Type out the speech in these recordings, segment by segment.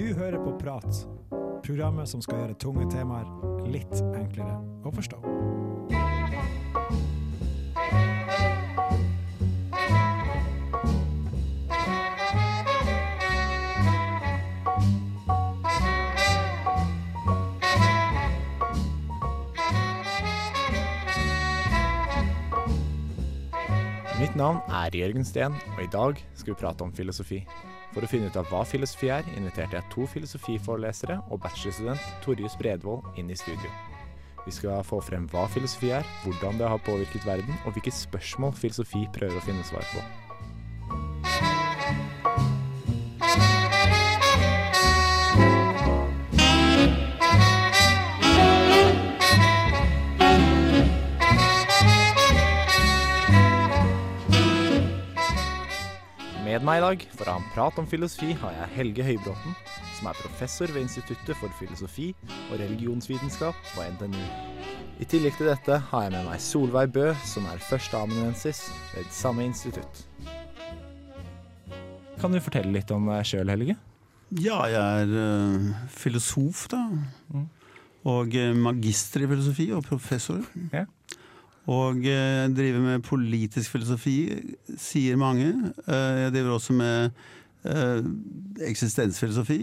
Du hører på Prat, programmet som skal gjøre tunge temaer litt enklere å forstå. Mitt navn er Jørgen Steen, og i dag skal vi prate om filosofi. For å finne ut av hva filosofi er, inviterte jeg to filosofiforelesere og bachelorstudent Torjus Bredvold inn i studio. Vi skal få frem hva filosofi er, hvordan det har påvirket verden, og hvilke spørsmål filosofi prøver å finne svar på. Meg i dag for å ha en prat om filosofi har jeg Helge Høybråten, som er professor ved Instituttet for filosofi og religionsvitenskap på NTNU. I tillegg til dette har jeg med meg Solveig Bø, som er førsteamanuensis ved samme institutt. Kan du fortelle litt om deg sjøl, Helge? Ja, jeg er eh, filosof, da. Mm. Og eh, magister i filosofi og professor. Ja. Og eh, driver med politisk filosofi, sier mange. Eh, jeg driver også med eh, eksistensfilosofi.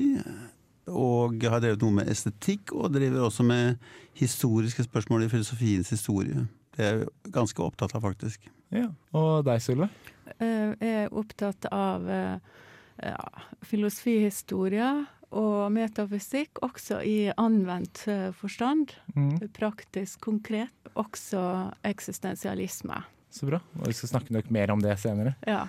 Og har drevet noe med estetikk, og driver også med historiske spørsmål i filosofiens historie. Det er jeg ganske opptatt av, faktisk. Ja. Og deg? Eh, Jeg er opptatt av ja, filosofihistorie og metafysikk, også i anvendt eh, forstand. Mm. Praktisk, konkret. Også eksistensialisme. Så bra. Og vi skal snakke nok mer om det senere. Ja.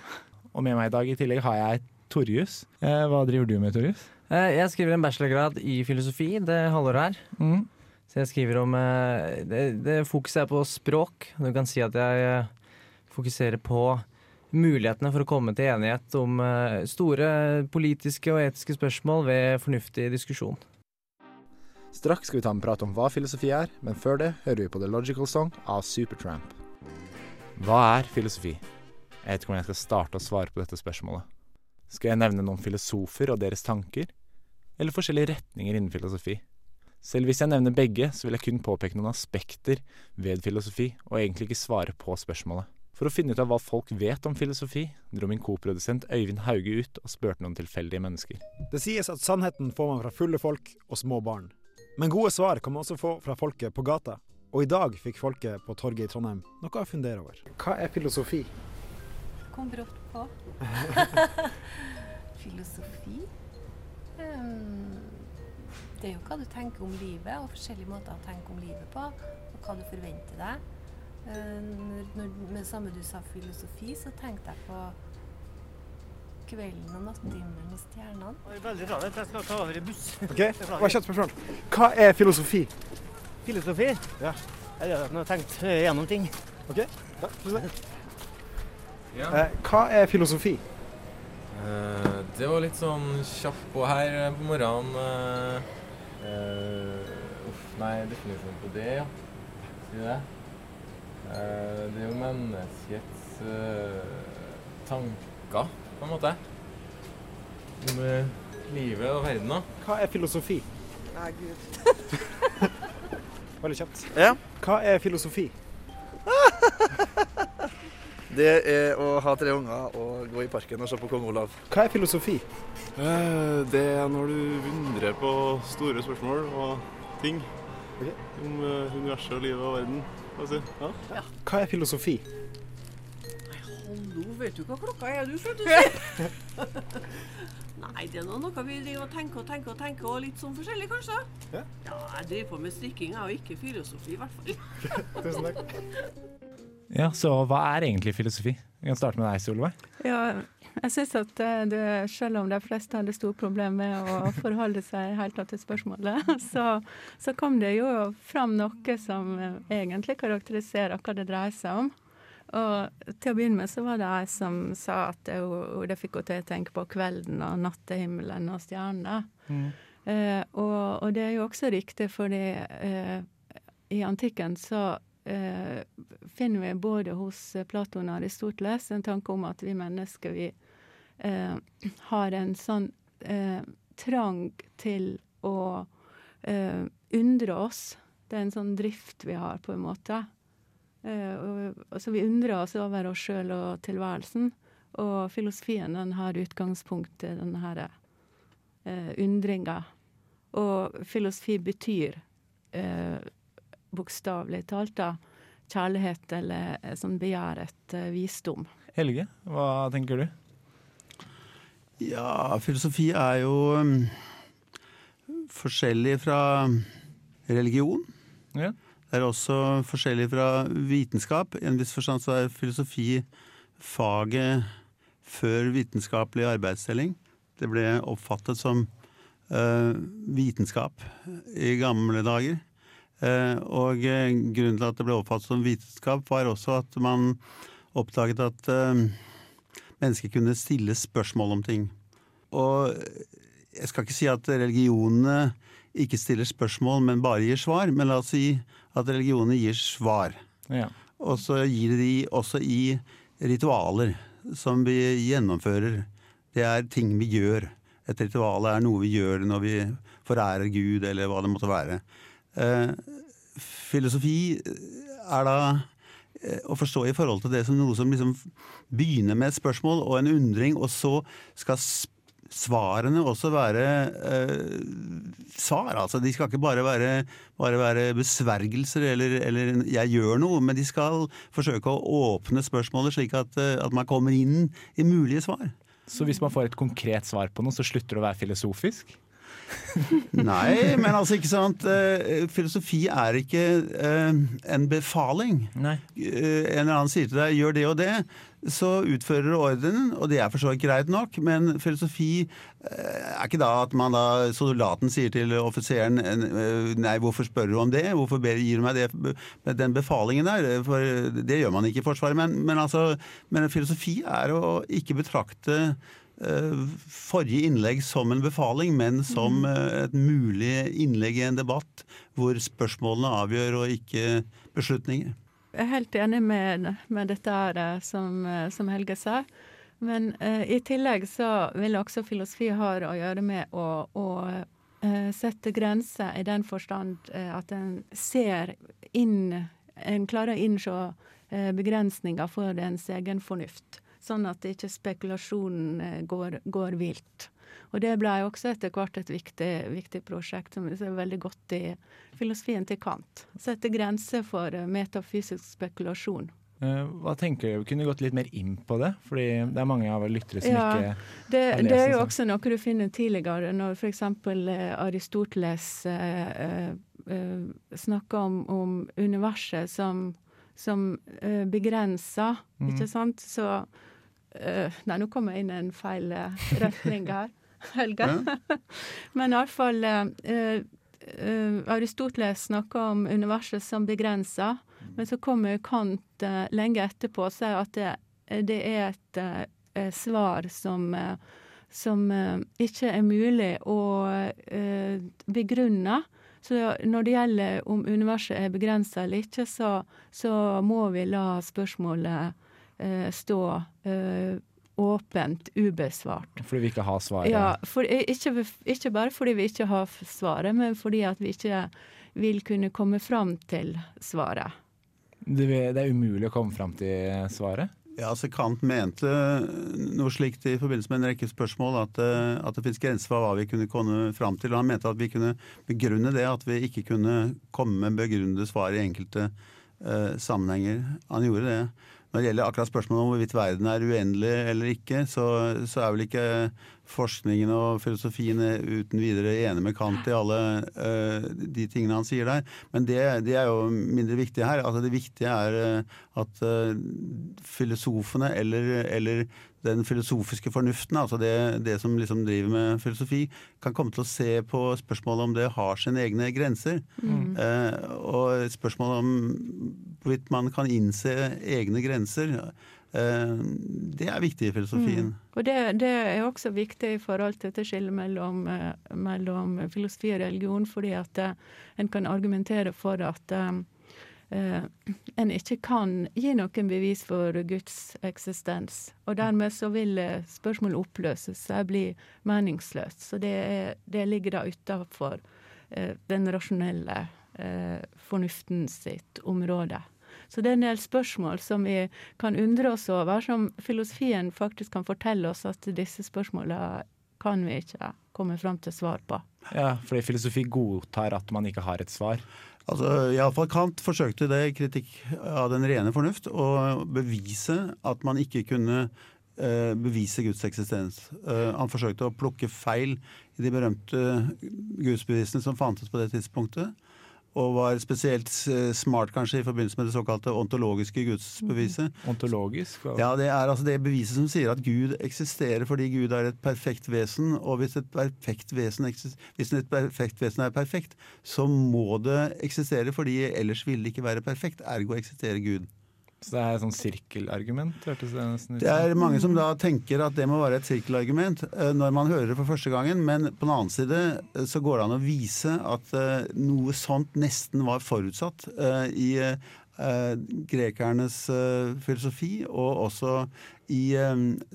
Og med meg i dag i tillegg har jeg Torjus. Eh, hva driver du med, Torjus? Eh, Jeg skriver en bachelorgrad i filosofi det halvåret her. Mm. Så jeg skriver om eh, det, det Fokuset er på språk. Du kan si at jeg fokuserer på mulighetene for å komme til enighet om eh, store politiske og etiske spørsmål ved fornuftig diskusjon. Straks skal vi ta en prat om hva filosofi er, men før det hører vi på The Logical Song av Supertramp. Hva er filosofi? Jeg vet ikke om jeg skal starte å svare på dette spørsmålet. Skal jeg nevne noen filosofer og deres tanker? Eller forskjellige retninger innen filosofi? Selv hvis jeg nevner begge, så vil jeg kun påpeke noen aspekter ved filosofi, og egentlig ikke svare på spørsmålet. For å finne ut av hva folk vet om filosofi, dro min koprodusent Øyvind Hauge ut og spurte noen tilfeldige mennesker. Det sies at sannheten får man fra fulle folk og små barn. Men gode svar kan man også få fra folket på gata. Og i dag fikk folket på torget i Trondheim noe å fundere over. Hva er filosofi? Kom brått på. Filosofi? Um det er jo hva du tenker om livet, og forskjellige måter å tenke om livet på. Og hva du forventer deg. Eh, Når, når, med det samme du sa filosofi, så tenkte jeg på kvelden og nattehimmelen og stjernene. Veldig travelt. Jeg skal ta over i buss. Ok, Hva er spørsmål. Hva er filosofi? Filosofi? Ja. Jeg har tenkt eh, gjennom ting. Ok, ja, tusen takk. Eh, hva er filosofi? Eh, det var litt sånn kjapt på her på morgenen. eh, uff, nei, definisjonen på det, ja. Sier det. Eh, det er jo menneskets eh, tanker, på en måte. Om eh, livet og verden, da. Hva er filosofi? Nei, gud. Veldig kjapt. Ja. Hva er filosofi? Det er å ha tre unger og gå i parken og se på kong Olav. Hva er filosofi? Eh, Det er når du undrer på store spørsmål og ting. Okay. Om universet og livet og verden. Hva. Ja. Er filosofi? Nei, Hallo, vet du hva klokka er du, skal du? Nei, det er noe vi driver og tenker og tenker og tenker, og litt sånn forskjellig, kanskje. Ja. jeg driver på med strikking, jeg, og ikke filosofi, i hvert fall. Tusen takk. Ja, så hva er egentlig filosofi? Vi kan starte med deg, Solveig. ja jeg syns at eh, det, selv om de fleste hadde store problemer med å forholde seg helt til spørsmålet, så, så kom det jo fram noe som eh, egentlig karakteriserer hva det dreier seg om. Og til å begynne med så var det ei som sa at det, det fikk henne til å tenke på kvelden og nattehimmelen og stjernene. Eh, og, og det er jo også riktig, fordi eh, i antikken så finner vi både hos Platon og Aristoteles en tanke om at vi mennesker vi eh, har en sånn eh, trang til å eh, undre oss. Det er en sånn drift vi har, på en måte. Eh, og, altså vi undrer oss over oss sjøl og tilværelsen. Og filosofien den har utgangspunkt i denne her eh, undringa. Og filosofi betyr eh, bokstavelig talt da kjærlighet eller eh, sånn begjær etter visdom. Helge, hva tenker du? Ja, filosofi er jo um, forskjellig fra religion. Ja. Det er også forskjellig fra vitenskap. I en viss forstand så er filosofi faget før vitenskapelig arbeidsdeling. Det ble oppfattet som uh, vitenskap i gamle dager. Eh, og eh, grunnen til at det ble oppfattet som vitenskap, var også at man oppdaget at eh, mennesker kunne stille spørsmål om ting. Og jeg skal ikke si at religionene ikke stiller spørsmål, men bare gir svar. Men la oss si at religionene gir svar. Ja. Og så gir de også i ritualer som vi gjennomfører. Det er ting vi gjør. Et ritual er noe vi gjør når vi forærer Gud, eller hva det måtte være. Eh, filosofi er da eh, å forstå i forhold til det som noe som liksom begynner med et spørsmål og en undring, og så skal svarene også være eh, svar. Altså, de skal ikke bare være, bare være besvergelser eller, eller 'jeg gjør noe', men de skal forsøke å åpne spørsmålet slik at, eh, at man kommer inn i mulige svar. Så hvis man får et konkret svar på noe, så slutter det å være filosofisk? Nei, men altså ikke sant eh, Filosofi er ikke eh, en befaling. Nei. Eh, En eller annen sier til deg 'gjør det og det', så utfører du ordren, og det er for så vidt greit nok, men filosofi er ikke da at man da soldaten sier til offiseren 'nei, hvorfor spør du om det', hvorfor gir du meg det, den befalingen der', for det gjør man ikke i Forsvaret. Men, men, altså, men filosofi er å ikke betrakte forrige innlegg som en befaling, men som eh, et mulig innlegg i en debatt hvor spørsmålene avgjør og ikke beslutninger. Jeg er helt enig med, med dette her eh, som, eh, som Helge sa. Men eh, i tillegg så vil også filosofi ha å gjøre med å, å eh, sette grenser i den forstand eh, at en ser inn En klarer å innse eh, begrensninger for ens egen fornuft. Sånn at ikke spekulasjonen eh, går, går vilt. Og det ble også etter hvert et viktig, viktig prosjekt som er veldig godt i filosofien til Kant. Sette grenser for eh, metafysisk spekulasjon. Eh, Hva tenker du? Kunne du gått litt mer inn på det? Fordi det er mange av lyttere som Ja, ikke Det, har lest det er jo det, så. også noe du finner tidligere, når f.eks. Aristoteles eh, eh, eh, snakker om, om universet som, som eh, begrenser, mm. ikke sant? Så eh, Nei, nå kom jeg inn i en feil eh, retning her, Helge. Men iallfall uh, uh, eh, Aristoteles snakker om universet som begrensa, men så kommer Kant uh, lenge etterpå og sier at det, det er et eh, svar som, uh, som ikke er mulig å begrunne. Så når det gjelder om universet er begrensa eller ikke, så, så må vi la spørsmålet stå eh, åpent, ubesvart. Fordi vi ikke har svaret? Ja, for, ikke, ikke bare fordi vi ikke har svaret, men fordi at vi ikke vil kunne komme fram til svaret. Det, det er umulig å komme fram til svaret? Ja, altså Kant mente noe slikt i forbindelse med en rekke spørsmål, at, eh, at det finnes grenser for hva vi kunne komme fram til. og Han mente at vi kunne begrunne det, at vi ikke kunne komme med begrunnede svar i enkelte eh, sammenhenger. Han gjorde det. Når det gjelder akkurat spørsmålet om hvorvidt verden er uendelig eller ikke, så, så er vel ikke forskningen og filosofien uten videre enig med Kant i alle uh, de tingene han sier der. Men det, det er jo mindre viktig her. Altså det viktige er uh, at uh, filosofene eller, eller den filosofiske fornuften, altså det, det som liksom driver med filosofi, kan komme til å se på spørsmålet om det har sine egne grenser. Mm. Eh, og spørsmålet om hvorvidt man kan innse egne grenser, eh, det er viktig i filosofien. Mm. Og det, det er også viktig i forhold til dette skillet mellom, eh, mellom filosofi og religion, fordi at eh, en kan argumentere for at eh, en ikke kan gi noen bevis for Guds eksistens. Og dermed så vil eh, spørsmålet oppløses og bli meningsløst. Så det, det ligger da utafor eh, den rasjonelle eh, fornuften sitt område. Så det er en del spørsmål som vi kan undre oss over, som filosofien faktisk kan fortelle oss at disse spørsmålene kan vi ikke komme fram til svar på. Ja, fordi filosofi godtar at man ikke har et svar. Altså, Iallfall Kant forsøkte det kritikk av den rene fornuft, å bevise at man ikke kunne eh, bevise Guds eksistens. Eh, han forsøkte å plukke feil i de berømte gudsbevisene som fantes på det tidspunktet. Og var spesielt eh, smart kanskje i forbindelse med det såkalte ontologiske gudsbeviset. Ontologisk? hva- Ja, Det er altså det beviset som sier at Gud eksisterer fordi Gud er et perfekt vesen. Og hvis et perfekt vesen, hvis et perfekt vesen er perfekt, så må det eksistere fordi ellers vil det ikke være perfekt. Ergo eksisterer Gud. Så det er et sånn sirkelargument, hørtes det nesten ut Det er mange som da tenker at det må være et sirkelargument eh, når man hører det for første gangen, men på den annen side eh, så går det an å vise at eh, noe sånt nesten var forutsatt i grekernes filosofi, og også i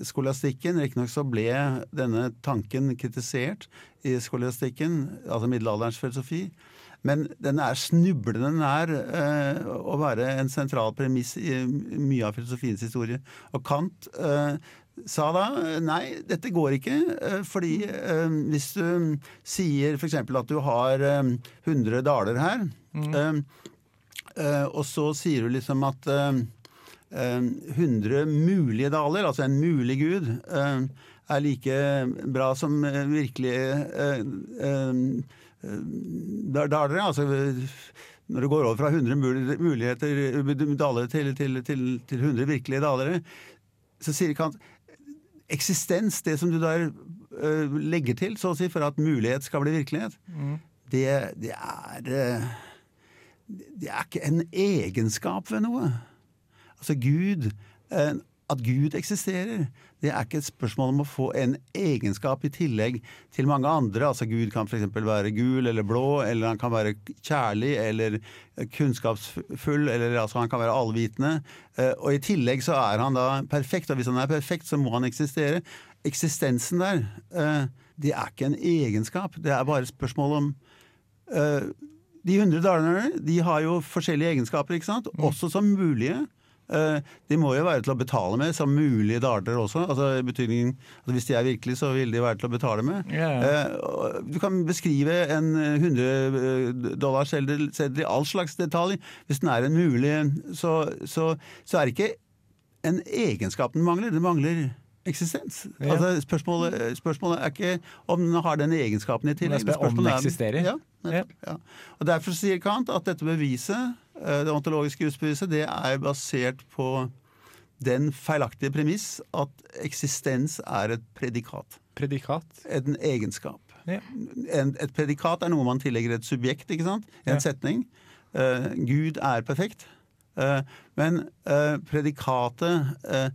skolastikken. Riktignok så ble denne tanken kritisert i skolastikken, altså middelalderens filosofi. Men den er snublende nær eh, å være en sentral premiss i mye av filosofiens historie. Og Kant eh, sa da nei, dette går ikke, eh, fordi eh, hvis du sier f.eks. at du har eh, 100 daler her, mm. eh, og så sier du liksom at eh, eh, 100 mulige daler, altså en mulig gud, eh, er like bra som eh, virkelig eh, da er daler. Altså når det går over fra 100 muligheter, daler til, til, til, til 100 virkelige dalere, så sier Kant eksistens, det som du der uh, legger til, så å si, for at mulighet skal bli virkelighet, Mm. det, det er eh, Det er ikke en egenskap ved noe. Altså Gud eh, At Gud eksisterer, det er ikke et spørsmål om å få en egenskap i tillegg til mange andre. Altså Gud kan f.eks. være gul eller blå, eller han kan være kjærlig eller kunnskapsfull, eller altså han kan være allvitende. Eh, Og i tillegg så er han da perfekt, og hvis han er perfekt, så må han eksistere. Eksistensen der, eh, det er ikke en egenskap, det er bare et spørsmål om eh, de 100 dalerne de har jo forskjellige egenskaper, ikke sant? også som mulige. Eh, De må jo være til å betale med som mulige darter også. altså i betydningen, at Hvis de er virkelige, så vil de være til å betale med. Eh, og Du kan beskrive en 100 dollars seddel i all slags detalj. Hvis den er en mulig, så, så, så er det ikke en egenskap den mangler. Den mangler eksistens. Ja. Altså spørsmålet, spørsmålet er ikke om den har den egenskapen i tillegg. Er om den er- eksisterer. Ja, ja. Og Derfor sier Kant at dette beviset, eh, det ontologiske gudsbeviset, det er basert på den feilaktige premiss at eksistens er et predikat. Predikat? En egenskap. Ja. En, et predikat er noe man tillegger et subjekt, ikke sant? En Ja. setning. Uh, Gud er perfekt. Uh, men uh, predikatet eh,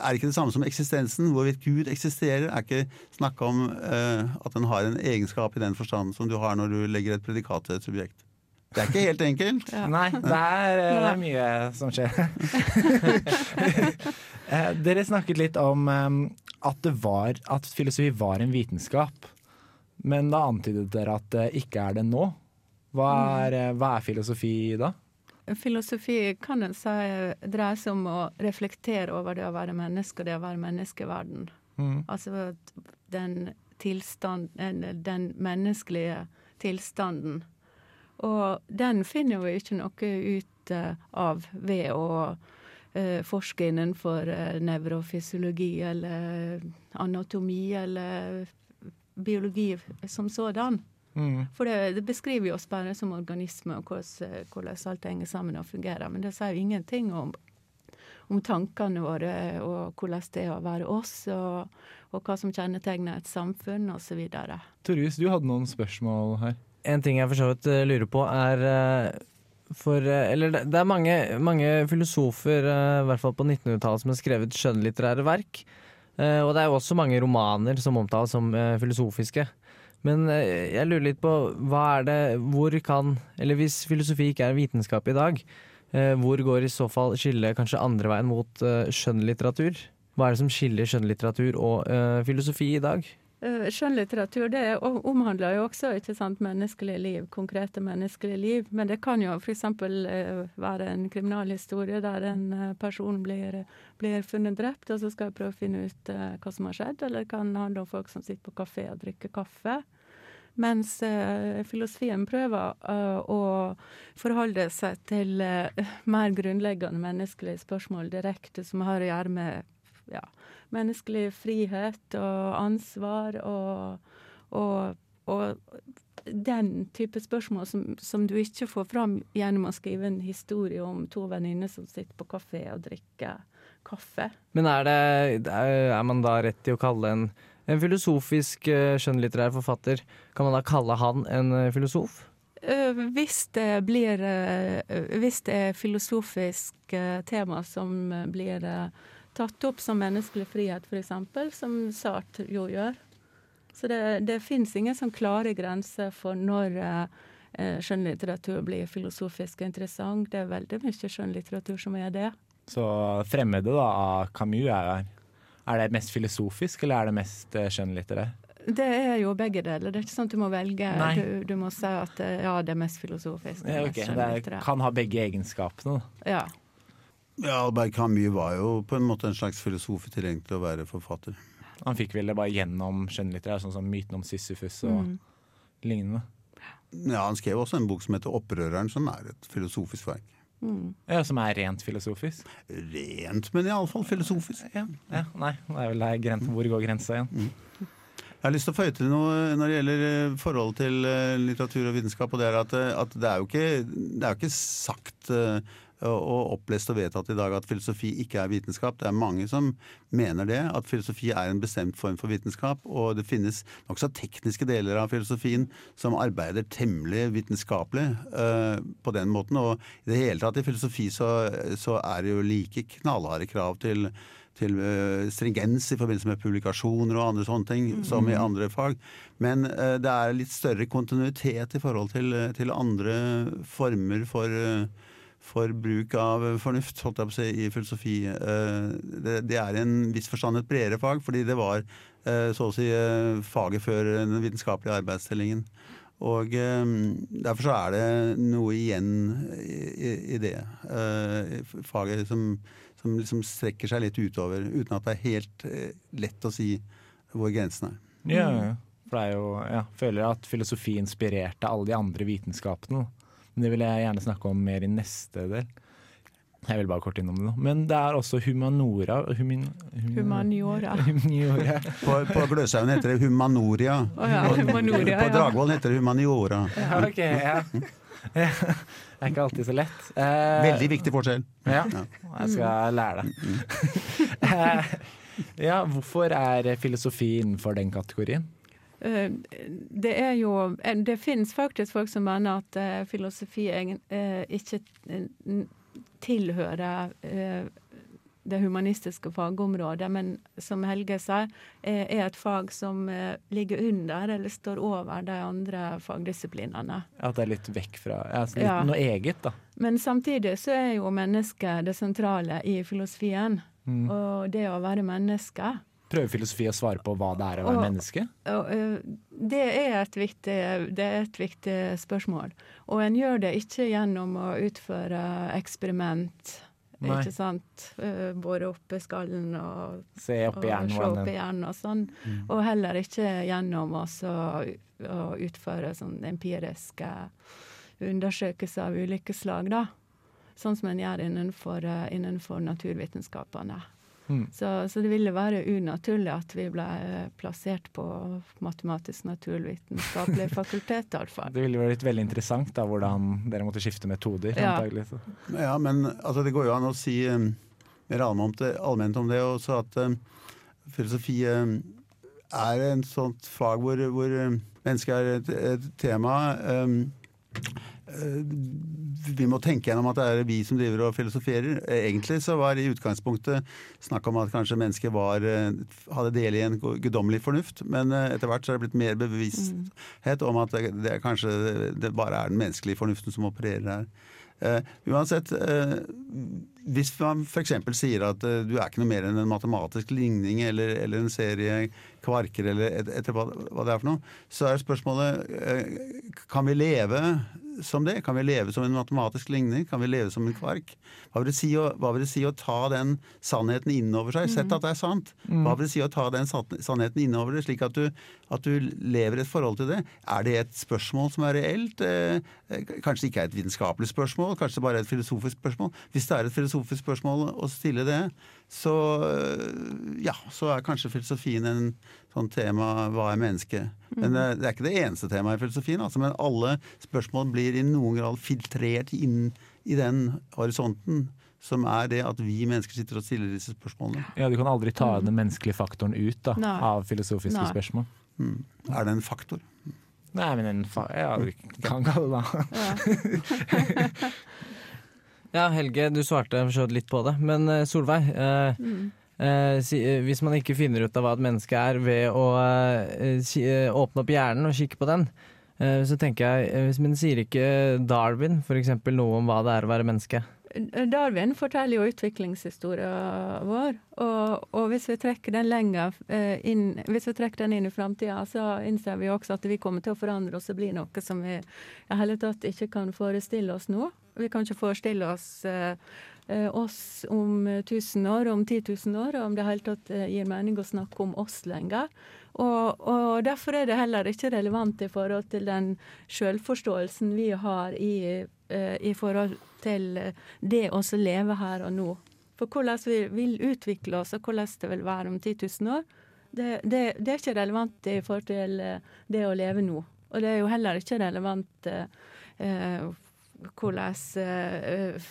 er ikke det samme som eksistensen. Hvorvidt Gud eksisterer, er ikke snakk om eh, at den har en egenskap i den forstand som du har når du legger et predikat til et subjekt. Det er ikke helt enkelt. Nei, det er, eh, det er mye som skjer. Eh, Dere snakket litt om eh, at, det var, at filosofi var en vitenskap. Men da antydet dere at det ikke er det nå. Hva er, eh, hva er filosofi da? Filosofi kan en si dreier seg om å reflektere over det å være menneske og det å være menneske i verden. Mm. Altså den tilstand, den, den menneskelige tilstanden. Og den finner vi ikke noe ut eh, av ved å eh, forske innenfor eh, nevrofysiologi eller anatomi eller biologi som sådan. Mm. For det, det beskriver jo oss bare som organisme, og hvordan, hvordan alt henger sammen og fungerer. Men det sier jo ingenting om, om tankene våre, og hvordan det er å være oss, og, og hva som kjennetegner et samfunn, osv. Torjus, du hadde noen spørsmål her. En ting jeg for så vidt eh, lurer på, er eh, for eh, Eller det er mange, mange filosofer, i hvert fall på 1900-tallet, som har skrevet skjønnlitterære verk. Og det er jo også mange romaner som omtales som filosofiske. Men jeg lurer litt på hva er det Hvor kan Eller hvis filosofi ikke er vitenskap i dag, hvor går i så fall skillet kanskje andre veien mot skjønnlitteratur? Hva er det som skiller skjønnlitteratur og filosofi i dag? Eh, Skjønnlitteratur det omhandler jo også ikke sant, menneskelige liv, konkrete menneskelige liv. Men det kan jo f.eks. Uh, være en kriminalhistorie der en eh, person blir, blir funnet drept, og så skal jeg prøve å finne ut eh, hva som har skjedd. Eller det kan handle om folk som sitter på kafé og drikker kaffe. Mens eh, filosofien prøver eh, å forholde seg til eh, mer grunnleggende menneskelige spørsmål direkte, som har å gjøre med ja, menneskelig frihet og ansvar og, og, og den type spørsmål som, som du ikke får fram gjennom å skrive en historie om to venninner som sitter på kafé og drikker kaffe. Men er, det, er man da rett i å kalle en, en filosofisk eh, skjønnlitterær forfatter Kan man da kalle han en eh, filosof? Eh, Hvis det blir Hvis det er filosofisk tema som blir tatt opp som menneskelig frihet, f.eks., som Sartre jo gjør. Så det, det fins ingen sånn klare grenser for når eh, eh, skjønnlitteratur blir filosofisk interessant. Det er veldig mye skjønnlitteratur som er det. Så 'Fremmede' da, av Camus er her. Er det mest filosofisk, eller er det mest skjønnlitterært? Det er jo begge deler. Det er ikke sånn at du må velge. Du, du må si at eh, ja, det er mest filosofisk. Det Ja, okay. mest Det er, kan ha begge egenskapene. Ja. Ja, Albert Camus var jo på en måte en slags filosof til egentlig til å være forfatter. Han fikk vel det bare gjennom skjønnlitterær, sånn som myten om Sisyfus og Mm. lignende. Ja, Han skrev også en bok som heter 'Opprøreren', som er et filosofisk verk. Ja, Som er rent filosofisk. Rent, men iallfall filosofisk. Ja, ja, nei, det er vel der hvor går grensa igjen? Mm. Jeg har lyst til å føye til noe når det gjelder forholdet forhold til eh, litteratur og vitenskap. og Det er at, eh, at det er jo ikke, det er jo ikke sagt eh, og opplest og vedtatt i dag at filosofi ikke er vitenskap. Det er mange som mener det, at filosofi er en bestemt form for vitenskap. Og det finnes nokså tekniske deler av filosofien som arbeider temmelig vitenskapelig uh, på den måten. Og i det hele tatt i filosofi så, så er det jo like knallharde krav til til eh, stringens i forbindelse med publikasjoner og andre sånne ting, som i andre fag. Men uh, det er litt større kontinuitet i forhold til, til andre former for, for bruk av fornuft, holdt jeg på å si, i filosofi. Eh, det, er i en viss forstand et bredere fag, fordi det var eh, så å si eh, faget før den vitenskapelige arbeidsstillingen. Og derfor så er det noe igjen i, det faget som, som liksom strekker seg litt utover, uten at det er helt lett å si hvor grensen er. Ja. For det er jo, ja, føler at filosofi inspirerte alle de andre vitenskapene. Men det vil jeg gjerne snakke om mer i neste del. Jeg vil bare kort innom det nå. Men det er også humanora humin, humin, Humaniora. humaniora. På, på Gløshaugen heter det humanoria. Oh, ja, På- humanoria, på på Dragvoll heter det humaniora. Ja, ok, ja. Det er ikke alltid så lett. Eh, Veldig viktig forskjell. Ja, Ja. jeg skal lære det. Eh, ja, hvorfor er filosofi innenfor den kategorien? Eh, Det er jo eh, Det finnes faktisk folk som mener at eh, filosofi ikke tilhører det humanistiske fagområdet, men som Helge eh, er et fag som ligger under eller står over de andre fagdisiplinene. At det er litt vekk fra altså litt Ja. noe eget, da. Men samtidig så er jo mennesket det sentrale i filosofien. Mm. Og det å være menneske Prøver filosofi å svare på hva det er å være Og- menneske? Og, eh, det, er et viktig, det er et viktig spørsmål. Og en gjør det ikke gjennom å utføre eksperiment. Nei. Ikke sant? Både oppe i skallen og, Se opp i hjernen og opp i hjernen og sånn. Mm. Og heller ikke gjennom også å utføre sånn empiriske undersøkelser av ulike slag, da. Sånn som en gjør innenfor, eh, innenfor naturvitenskapene. Mm. Så, så det ville være unaturlig at vi ble eh, plassert på matematisk-naturvitenskapelig fakultet, I fall. Det ville vært veldig interessant da, hvordan dere måtte skifte metoder. Ja. antagelig. Så. Ja, men altså, det går jo an å si eh, mer allment, allment om det også, at eh, filosofi eh, er en sånt fag hvor, hvor mennesket er et, et tema. Eh, vi må tenke gjennom at det er vi som driver og filosoferer. Eh, Egentlig så var i utgangspunktet snakk om at kanskje mennesket var, eh, hadde del i en guddommelig fornuft, men etter hvert så er det blitt mer bevissthet om at det, kanskje det bare er den menneskelige fornuften som opererer her. Uh, uansett, uh, hvis man f.eks. sier at uh, du er ikke noe mer enn en matematisk ligning eller, eller en serie kvarker eller et, etter hva, hva det er for noe, så er spørsmålet kan vi leve som det? Kan vi leve som en matematisk ligning? Kan vi leve som en kvark? Hva vil det si å, vil det si å ta den sannheten innover seg? Sett at det er sant. Hva vil det si å ta den sannheten innover deg, slik at du, at du lever et forhold til det? Er det et spørsmål som er reelt? Eh, eh, Kanskje det ikke er et vitenskapelig spørsmål, kanskje det bare er et filosofisk spørsmål. Hvis det er et filosofisk spørsmål å stille det, så, eh, ja, så er kanskje filosofien en sånn tema hva er menneske? Men eh, det er ikke det eneste temaet i filosofien, altså, men alle spørsmål blir i noen grad filtrert inn i den horisonten som er det at vi mennesker sitter og stiller disse spørsmålene. Ja, Du kan aldri ta den menneskelige faktoren ut da, Nei. av filosofiske Nei. spørsmål. Mm. Er det en faktor? Nei, men en fa ja, vi kan kalle det det. Ja, Helge, du svarte litt på det. Men eh, Solveig, eh, Mm. eh, eh, hvis man ikke finner ut av hva et menneske er ved å eh, eh, åpne opp hjernen og kikke på den, eh, så tenker jeg, hvis men sier ikke Darwin eksempel noe om hva det er å være menneske? Darwin forteller jo utviklingshistorien vår, og, og hvis vi trekker den lenger inn, hvis vi trekker den inn i framtida, så innser vi også at vi kommer til å forandre oss og bli noe som vi i hele tatt ikke kan forestille oss nå. Vi kan ikke forestille oss eh, eh, oss om 1000 år, om 10 000 år, og om det hele tatt eh, gir mening å snakke om oss lenger. Og, og derfor er det heller ikke relevant i forhold til den selvforståelsen vi har i, i forhold til det å leve her og nå. For hvordan vi vil utvikle oss, og hvordan det vil være om 10 000 år, det, det, det er ikke relevant i forhold til det å leve nå. Og det er jo heller ikke relevant eh, hvordan eh,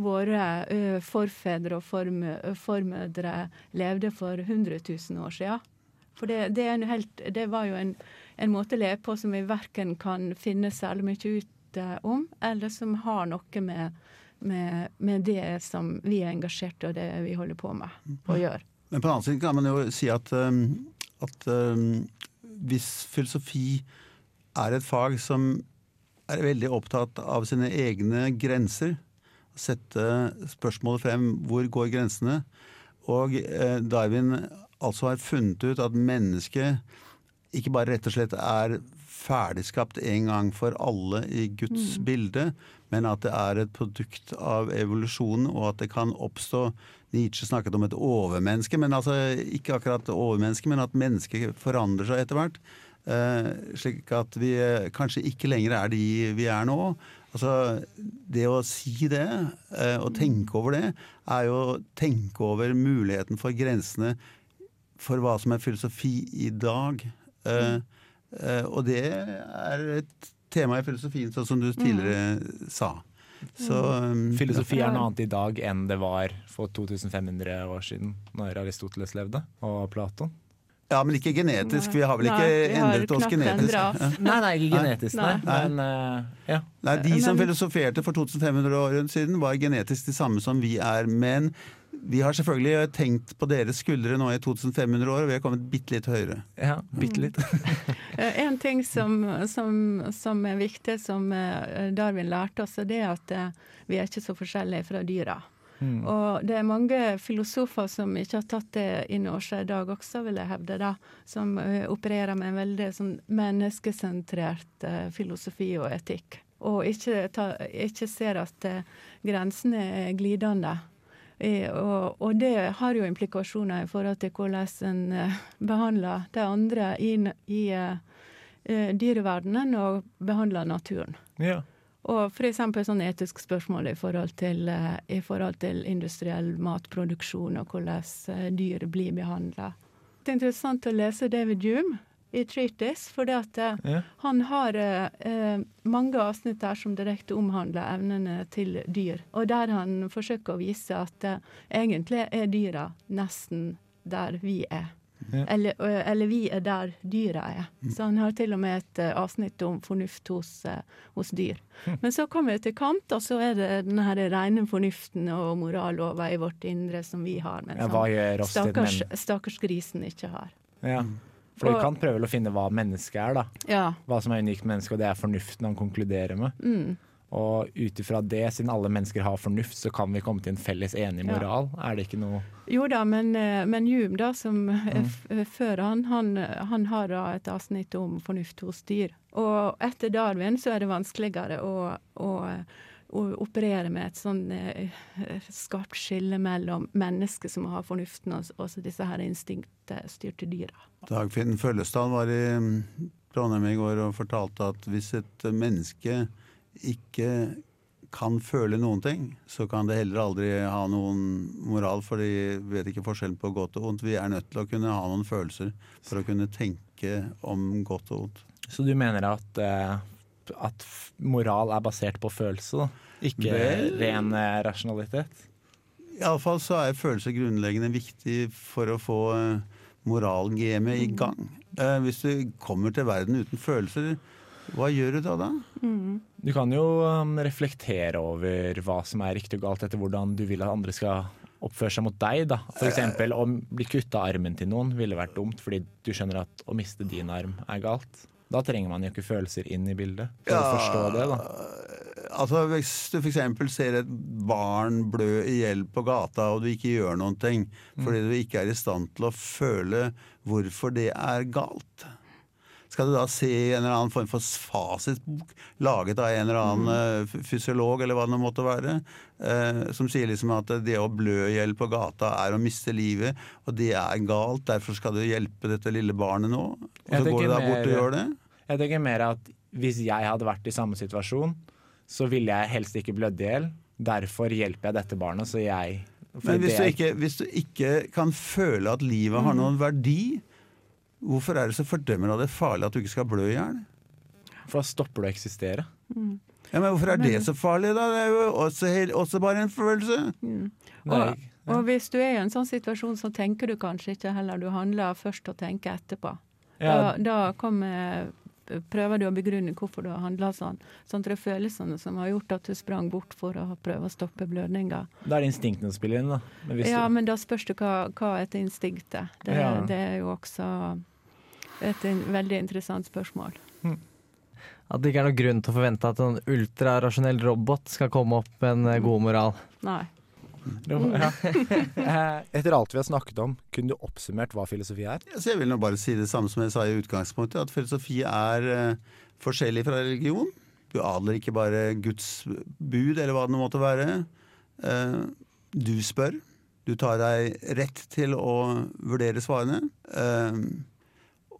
våre eh, forfedre og formødre levde for 100 000 år siden. For det, det, helt, det var jo en, en måte å leve på som vi verken kan finne særlig mye ut eh, om, eller som har noe med, med, med det som vi er engasjert i, og det vi holder på med, å gjøre. Men på den annen side kan man jo si at, at hvis filosofi er et fag som er veldig opptatt av sine egne grenser, sette spørsmålet frem hvor går grensene, og eh, Darwin altså har funnet ut at mennesket ikke bare rett og slett er ferdigskapt en gang for alle i Guds Mm. bilde, men at det er et produkt av evolusjonen, og at det kan oppstå Nietzsche snakket om et overmenneske, men altså ikke akkurat overmenneske, men at mennesket forandrer seg etter hvert. Eh, slik at vi eh, kanskje ikke lenger er de vi er nå. Altså, det å si det, eh, og tenke over det, er jo å tenke over muligheten for grensene for hva som er filosofi i dag. Eh, eh, og det er et tema i filosofien, sånn som du tidligere sa. Så, um, Filosofi er noe annet i dag enn det var for 2500 år siden, når Aristoteles levde, og Platon. Ja, men ikke genetisk. Vi har vel ikke Nei, endret oss genetisk. oss. Nei, nei, ikke genetisk, nei. Men, uh, ja. Nei, De som Men- filosoferte for 2500 år siden, var genetisk de samme som vi er. Men vi har selvfølgelig tenkt på deres skuldre nå i 2500 år, og vi har kommet bitte litt høyere. Ja, bitte litt. Eh, En ting som, som, som er viktig, som eh, Darwin lærte oss, er at vi er ikke så forskjellige fra dyra. Mm. Og det er mange filosofer som ikke har tatt det inn over seg i dag også, vil jeg hevde, da, som eh, opererer med en veldig sånn menneskesentrert uh, filosofi og etikk. Og ikke, ta, ikke ser at uh, grensene er glidende. I, og, og det har jo implikasjoner i forhold til hvordan en uh, behandler de andre i, i dyreverdenen og behandler naturen. Ja. Og f.eks. sånn etisk spørsmål i forhold, til, eh, i forhold til industriell matproduksjon og hvordan eh, dyr blir behandla. Det er interessant å lese David Hume i Treatise, for Ja. han har eh, eh, mange avsnitt der som direkte omhandler evnene til dyr. Og der han forsøker å vise at eh, egentlig er dyra nesten der vi er. Ja. Eller, eller vi er der dyra er. Så han har til og med et avsnitt om fornuft hos, hos dyr. Men så kommer det til Kant, og så er det den her rene fornuften og morallover i vårt indre som vi har. Men Ja, stakkars, men- stakkars grisen ikke har. Ja. For du kan prøve å finne hva mennesket er, da. Ja. Hva som er unikt menneske, og det er fornuften han konkluderer med. Mm. Og ut ifra det, siden alle mennesker har fornuft, så kan vi komme til en felles enig Ja. moral. Er det ikke noe Jo da, men, eh, men Hume, da, som er Mm. f eh, før han, han, han har da et avsnitt om fornuft hos dyr. Og etter Darwin så er det vanskeligere å, å, å operere med et sånn eh, skarpt skille mellom mennesker som har fornuften, og, og disse her instinktstyrte dyra. Dagfinn Føllestad var i mm, Trondheim i går og fortalte at hvis et menneske ikke kan føle noen ting, så kan det heller aldri ha noen moral, for de vet ikke forskjellen på godt og vondt. Vi er nødt til å kunne ha noen følelser for å kunne tenke om godt og vondt. Så du mener at, eh, at moral er basert på følelse? Ikke Vel- ren eh, rasjonalitet? Iallfall så er følelser grunnleggende viktig for å få eh, moralgamet i gang. Hvis du kommer til verden uten følelser, hva gjør du da da? Du kan jo um, reflektere over hva som er riktig og galt etter hvordan du vil at andre skal oppføre seg mot deg. da. For eksempel å bli kutta armen til noen ville vært dumt, fordi du skjønner at å miste din arm er galt. Da trenger man jo ikke følelser inn i bildet for å forstå det. da. Altså Hvis du f.eks. ser et barn blø i hjel på gata, og du ikke gjør noen ting fordi du ikke er i stand til å føle hvorfor det er galt. Skal du da se en eller annen form for fasitbok laget av en eller annen mm. fysiolog, eller hva det måtte være, eh, som sier liksom at det å blø i hjel på gata er å miste livet, og det er galt, derfor skal du hjelpe dette lille barnet nå? Og så går du da bort og gjør det? Jeg tenker mer at hvis jeg hadde vært i samme situasjon, så ville jeg helst ikke blødd i hjel. Derfor hjelper jeg dette barnet, så jeg Men hvis det du, ikke, hvis du ikke kan føle at livet har noen verdi, hvorfor er det så fordømmende at det farlig at du ikke skal blø i hjel? For da stopper du å eksistere. Ja, men hvorfor er det så farlig, da? Det er jo også, også bare en følelse. Og, og hvis du er i en sånn situasjon, så tenker du kanskje ikke heller. Du handler først og tenker etterpå. Ja. Da, da kommer, prøver du å begrunne hvorfor du har handla sånn. Sånn at det er følelsene som har gjort at du sprang bort for å prøve å stoppe blødninga. Da er det instinktene som spiller inn, da. Men hvis Ja, du, men da spørs det hva, hva er et instinkt er. Det, Ja. det er jo også et veldig interessant spørsmål. At det ikke er noen grunn til å forvente at en ultrarasjonell robot skal komme opp med en eh, god moral. Nei. ja. Eh, Etter alt vi har snakket om, kunne du oppsummert hva filosofi er? Så jeg vil nå bare si det samme som jeg sa i utgangspunktet, at filosofi er eh, forskjellig fra religion. Du adler ikke bare Guds bud, eller hva det nå måtte være. Eh, du spør. Du tar deg rett til å vurdere svarene.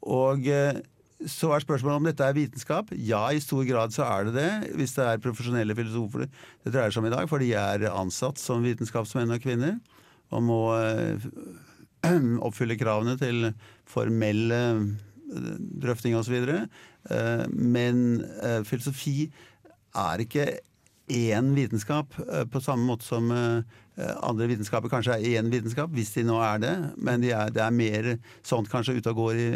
Og eh, så er spørsmålet om dette er vitenskap. Ja, i stor grad så er det det, hvis det er profesjonelle filosofer det dreier seg om i dag, for de er ansatt som vitenskapsmenn og -kvinner og må eh, oppfylle kravene til formell eh, drøfting osv. Men filosofi er ikke én vitenskap, eh, på samme måte som eh, andre vitenskaper kanskje er én vitenskap, hvis de nå er det. Men de er, det er mer sånt kanskje ute og går i,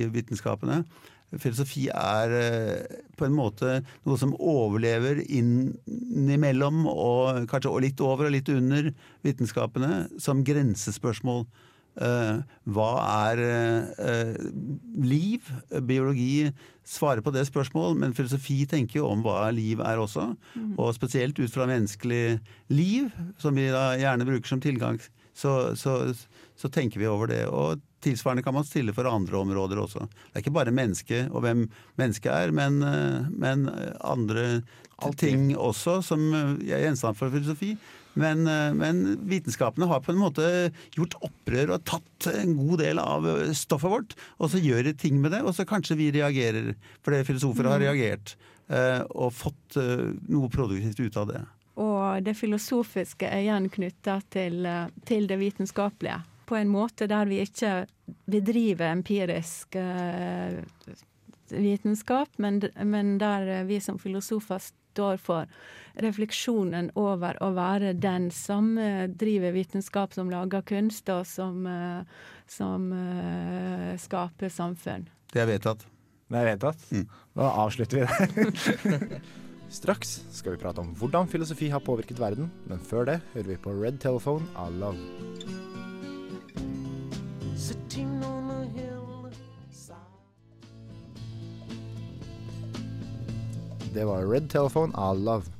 i vitenskapene. Filosofi er eh, på en måte noe som overlever innimellom, og kanskje og litt over og litt under vitenskapene, som grensespørsmål. Eh, hva er eh, liv? Biologi svarer på det spørsmålet, men filosofi tenker jo om hva liv er også. Og spesielt ut fra menneskelig liv, som vi da gjerne bruker som tilgang, så, så, så tenker vi over det. Og tilsvarende kan man stille for andre områder også. Det er ikke bare mennesket og hvem mennesket er, men, eh, men andre ting også som er gjenstand for filosofi. Men, eh, men vitenskapene har på en måte gjort opprør og tatt en god del av eh, stoffet vårt, og så gjør de ting med det, og så kanskje vi reagerer, fordi filosofer har Mm. reagert eh, og fått noe produktivt ut av det. Og det filosofiske er igjen knytta til, til det vitenskapelige. På en måte der vi ikke bedriver empirisk vitenskap, men, men der vi som filosofer står for refleksjonen over å være den som driver vitenskap, som lager kunst, og som, eh, som eh, skaper samfunn. Det er vedtatt. Det er vedtatt. Da avslutter vi der. Straks skal vi prate om hvordan filosofi har påvirket verden, men før det hører vi på Red Telephone av Love. Det var Red Telephone av Love.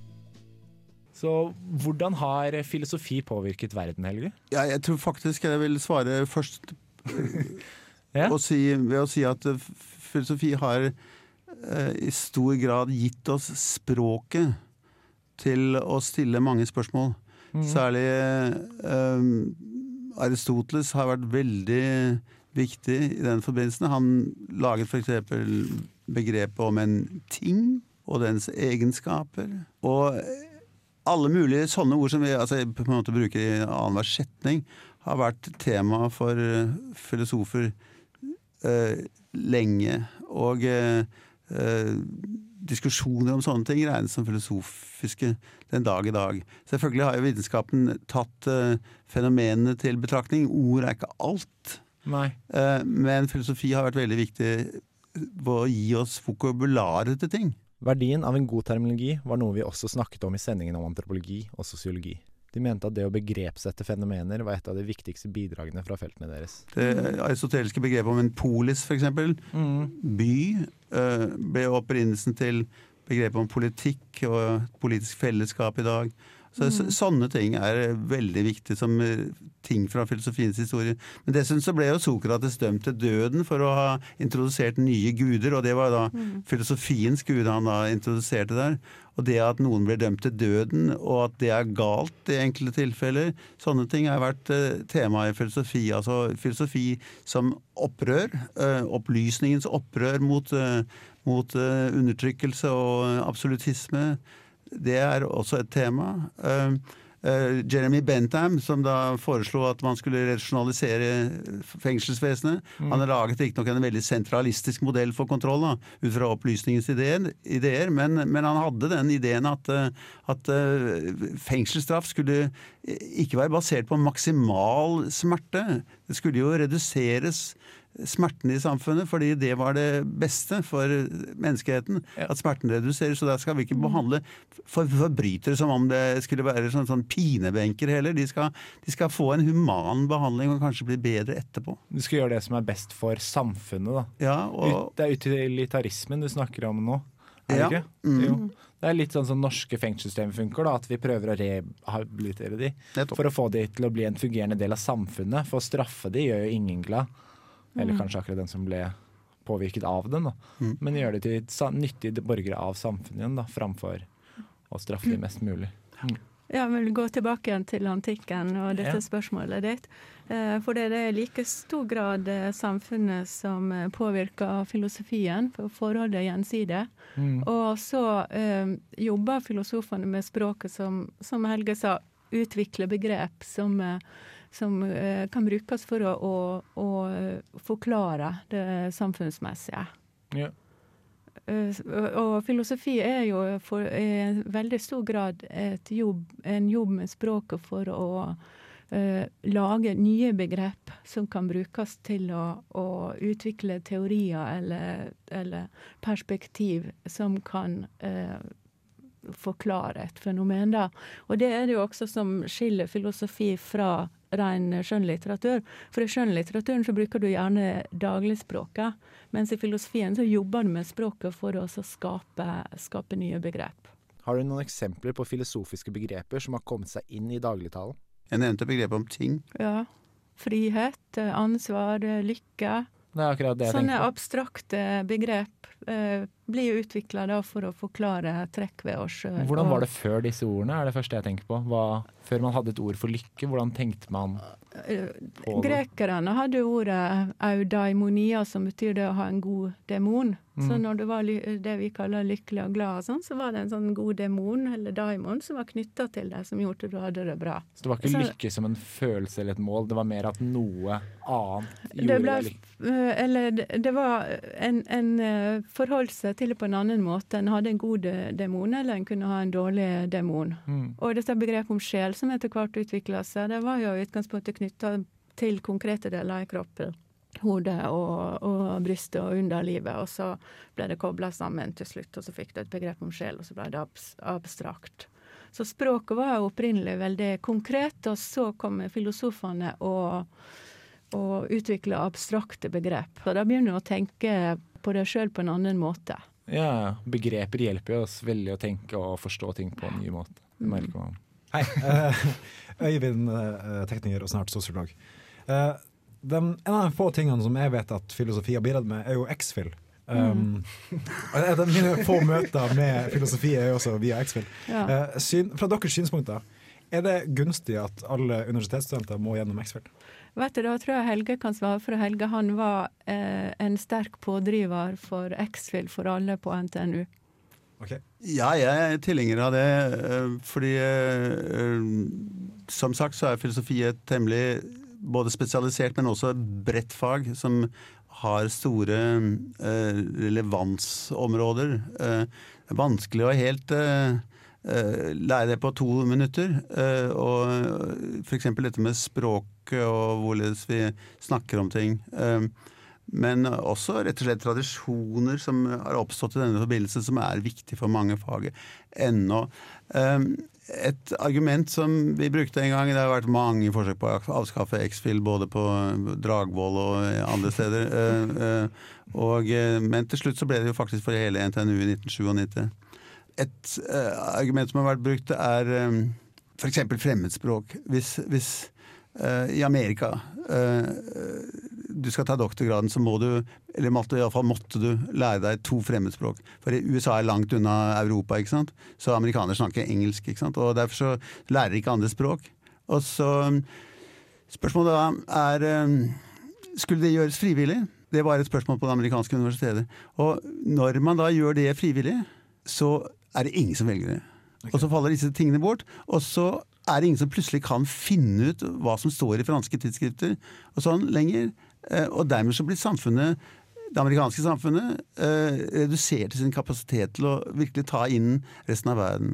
Så hvordan har filosofi påvirket verden, Helge? Ja, jeg tror faktisk jeg vil svare først og si, ved å si at filosofi har eh, i stor grad gitt oss språket til å stille mange spørsmål. Mhm. Særlig eh, Aristoteles har vært veldig viktig i den forbindelsen. Han laget f.eks. begrepet om en ting og dens egenskaper. Og alle mulige sånne ord som vi altså, på en måte bruker i annenhver setning, har vært tema for eh, filosofer eh, lenge. Og eh, eh, diskusjoner om sånne ting regnes som filosofiske den dag i dag. Selvfølgelig har jo vitenskapen tatt eh, fenomenene til betraktning. Ord er ikke alt. Eh, men filosofi har vært veldig viktig ved å gi oss vokabularet til ting. Verdien av en god terminologi var noe vi også snakket om i sendingen om antropologi og sosiologi. De mente at det å begrepsette fenomener var et av de viktigste bidragene fra feltene deres. Det aristoteliske begrepet om en polis, f.eks., by, eh, ble opprinnelsen til begrepet om politikk og politisk fellesskap i dag. Så, Mm. så, sånne ting er veldig viktig som eh, ting fra filosofiens historie. Men dessuten så ble jo Sokrates dømt til døden for å ha introdusert nye guder, og det var da Mm. filosofiens gud han da introduserte der. Og det at noen blir dømt til døden, og at det er galt i enkelte tilfeller, sånne ting har vært eh, tema i filosofi. Altså filosofi som opprør, eh, opplysningens opprør mot, mot undertrykkelse og absolutisme. Det er også et tema. Eh, eh, Jeremy Bentham, som da foreslo at man skulle rasjonalisere fengselsvesenet, Mm. han har laget riktignok en veldig sentralistisk modell for kontroll, da, ut fra opplysningens ideer, ideer men, men han hadde den ideen at, eh, at fengselsstraff skulle ikke være basert på maksimal smerte. Det skulle jo reduseres smerten i samfunnet, fordi det var det beste for menneskeheten. At smerten reduseres. Så da skal vi ikke behandle for forbrytere som om det skulle være sånn, sånn pinebenker heller. De skal, de skal få en human behandling og kanskje bli bedre etterpå. Du skal gjøre det som er best for samfunnet, da. Ja, og- det er utilitarismen du snakker om nå, er det Ja. Mm. Det er litt sånn som norske fengselssystemer funker, da, at vi prøver å rehabilitere de for å få de til å bli en fungerende del av samfunnet. For å straffe de gjør jo ingen glad. Eller Mm. kanskje akkurat den som ble påvirket av den. Mm. Men gjør det til nyttige borgere av samfunnet igjen, da, framfor å straffe dem mest mulig. Mm. Ja, vil gå tilbake igjen til antikken og dette Ja. spørsmålet ditt. Eh, For det er i like stor grad eh, samfunnet som eh, påvirker filosofien, for forholdet gjensidig. Mm. Og så eh, jobber filosofene med språket som, som Helge sa, utvikler begrep som, eh, som eh, kan brukes for å, å, å eh, forklare det samfunnsmessige. Ja. Uh, og- filosofi er jo for, i veldig stor grad jobb, en jobb med språket for å uh, lage nye begrep som kan brukes til å, å utvikle teorier eller, eller perspektiv som kan uh, forklare et fenomen. Da. Og det er det jo også som skiller filosofi fra ren skjønnlitteratur. For i skjønnlitteraturen så bruker du gjerne dagligspråket, mens i filosofien så jobber du med språket for å skape, skape nye begrep. Har du noen eksempler på filosofiske begreper som har kommet seg inn i dagligtalen? Jeg nevnte begrepet om ting. Ja. Frihet, eh, ansvar, eh, lykke. Det er akkurat det jeg Sånne tenker Sånne abstrakte begrep eh, blir jo utvikla for å forklare trekk ved oss sjøl. Hvordan var det før disse ordene, er det første jeg tenker på. Hva, før man hadde et ord for lykke, hvordan tenkte man på det? Grekerne hadde ordet audaimonia, som betyr det å ha en god demon. Så Mm. når det var det vi kaller lykkelig og glad, og sånn, så var det en sånn god demon, eller daimon, som var knytta til deg, som gjorde at du hadde det bra. Så det var ikke Så- lykke som en følelse eller et mål, det var mer at noe annet Det gjorde ble, deg lykkelig. eh, eller det det var en, en eh, forholdt seg til det på en annen måte. En hadde en god demon, eller en kunne ha en dårlig demon. Mm. Og dette begrepet om sjel som etter hvert utvikla seg, det var jo i utgangspunktet knytta til konkrete deler i kroppen. Hodet og, og brystet og underlivet. Og så ble det kobla sammen til slutt, og så fikk du et begrep om sjel, og så ble det abs abstrakt. Så språket var jo opprinnelig veldig konkret, og så kom filosofene og, og utvikla abstrakte begrep. Og da begynner du å tenke på deg sjøl på en annen måte. Ja, begreper hjelper oss veldig å tenke og forstå ting på en ny måte. Det Mm. merker man. Hei. eh, Øyvind, eh, tekniker og snart sosiolog. Eh, den, en av de få tingene som jeg vet at filosofi har bidratt med, er jo X-Fill. Um, av mine få møter med filosofi er jo også via X-Fill. Ja. Fra deres synspunkter, er det gunstig at alle universitetsstudenter må gjennom X-Fill? Vet du, Da tror jeg Helge kan svare, for Helge han var eh, en sterk pådriver for X-Fill for alle på NTNU. Ja, jeg er tilhenger av det, øh, fordi eh, som sagt så er filosofi et temmelig både spesialisert, men også bredt fag som har store eh, relevansområder. Eh, Det er vanskelig å helt øh, lære det på to minutter. øh, Og f.eks. dette med språket og hvorledes vi snakker om ting. Eh, Men også rett og slett tradisjoner som har oppstått i denne forbindelse, som er viktig for mange fag ennå. Et argument som vi brukte en gang, det har vært mange forsøk på å avskaffe X-Fill både på Dragvoll og andre steder, og, men til slutt så ble det jo faktisk for hele NTNU i 1997. Et uh, argument som har vært brukt, er um, f.eks. fremmedspråk. Hvis, hvis uh, i Amerika uh, du skal ta doktorgraden, så må du, eller måtte, i alle fall måtte du lære deg to fremmedspråk. For USA er langt unna Europa, ikke sant? så amerikanere snakker engelsk. Ikke sant? Og derfor så lærer de ikke andre språk. Og så Spørsmålet da er um, Skulle det gjøres frivillig? Det var et spørsmål på det amerikanske universitetet. Og når man da gjør det frivillig, så er det ingen som velger det. Og så faller disse tingene bort. Og så er det ingen som plutselig kan finne ut hva som står i franske tidsskrifter og sånn lenger. Eh, Og dermed så blir samfunnet det amerikanske samfunnet eh, redusert i sin kapasitet til å virkelig ta inn resten av verden.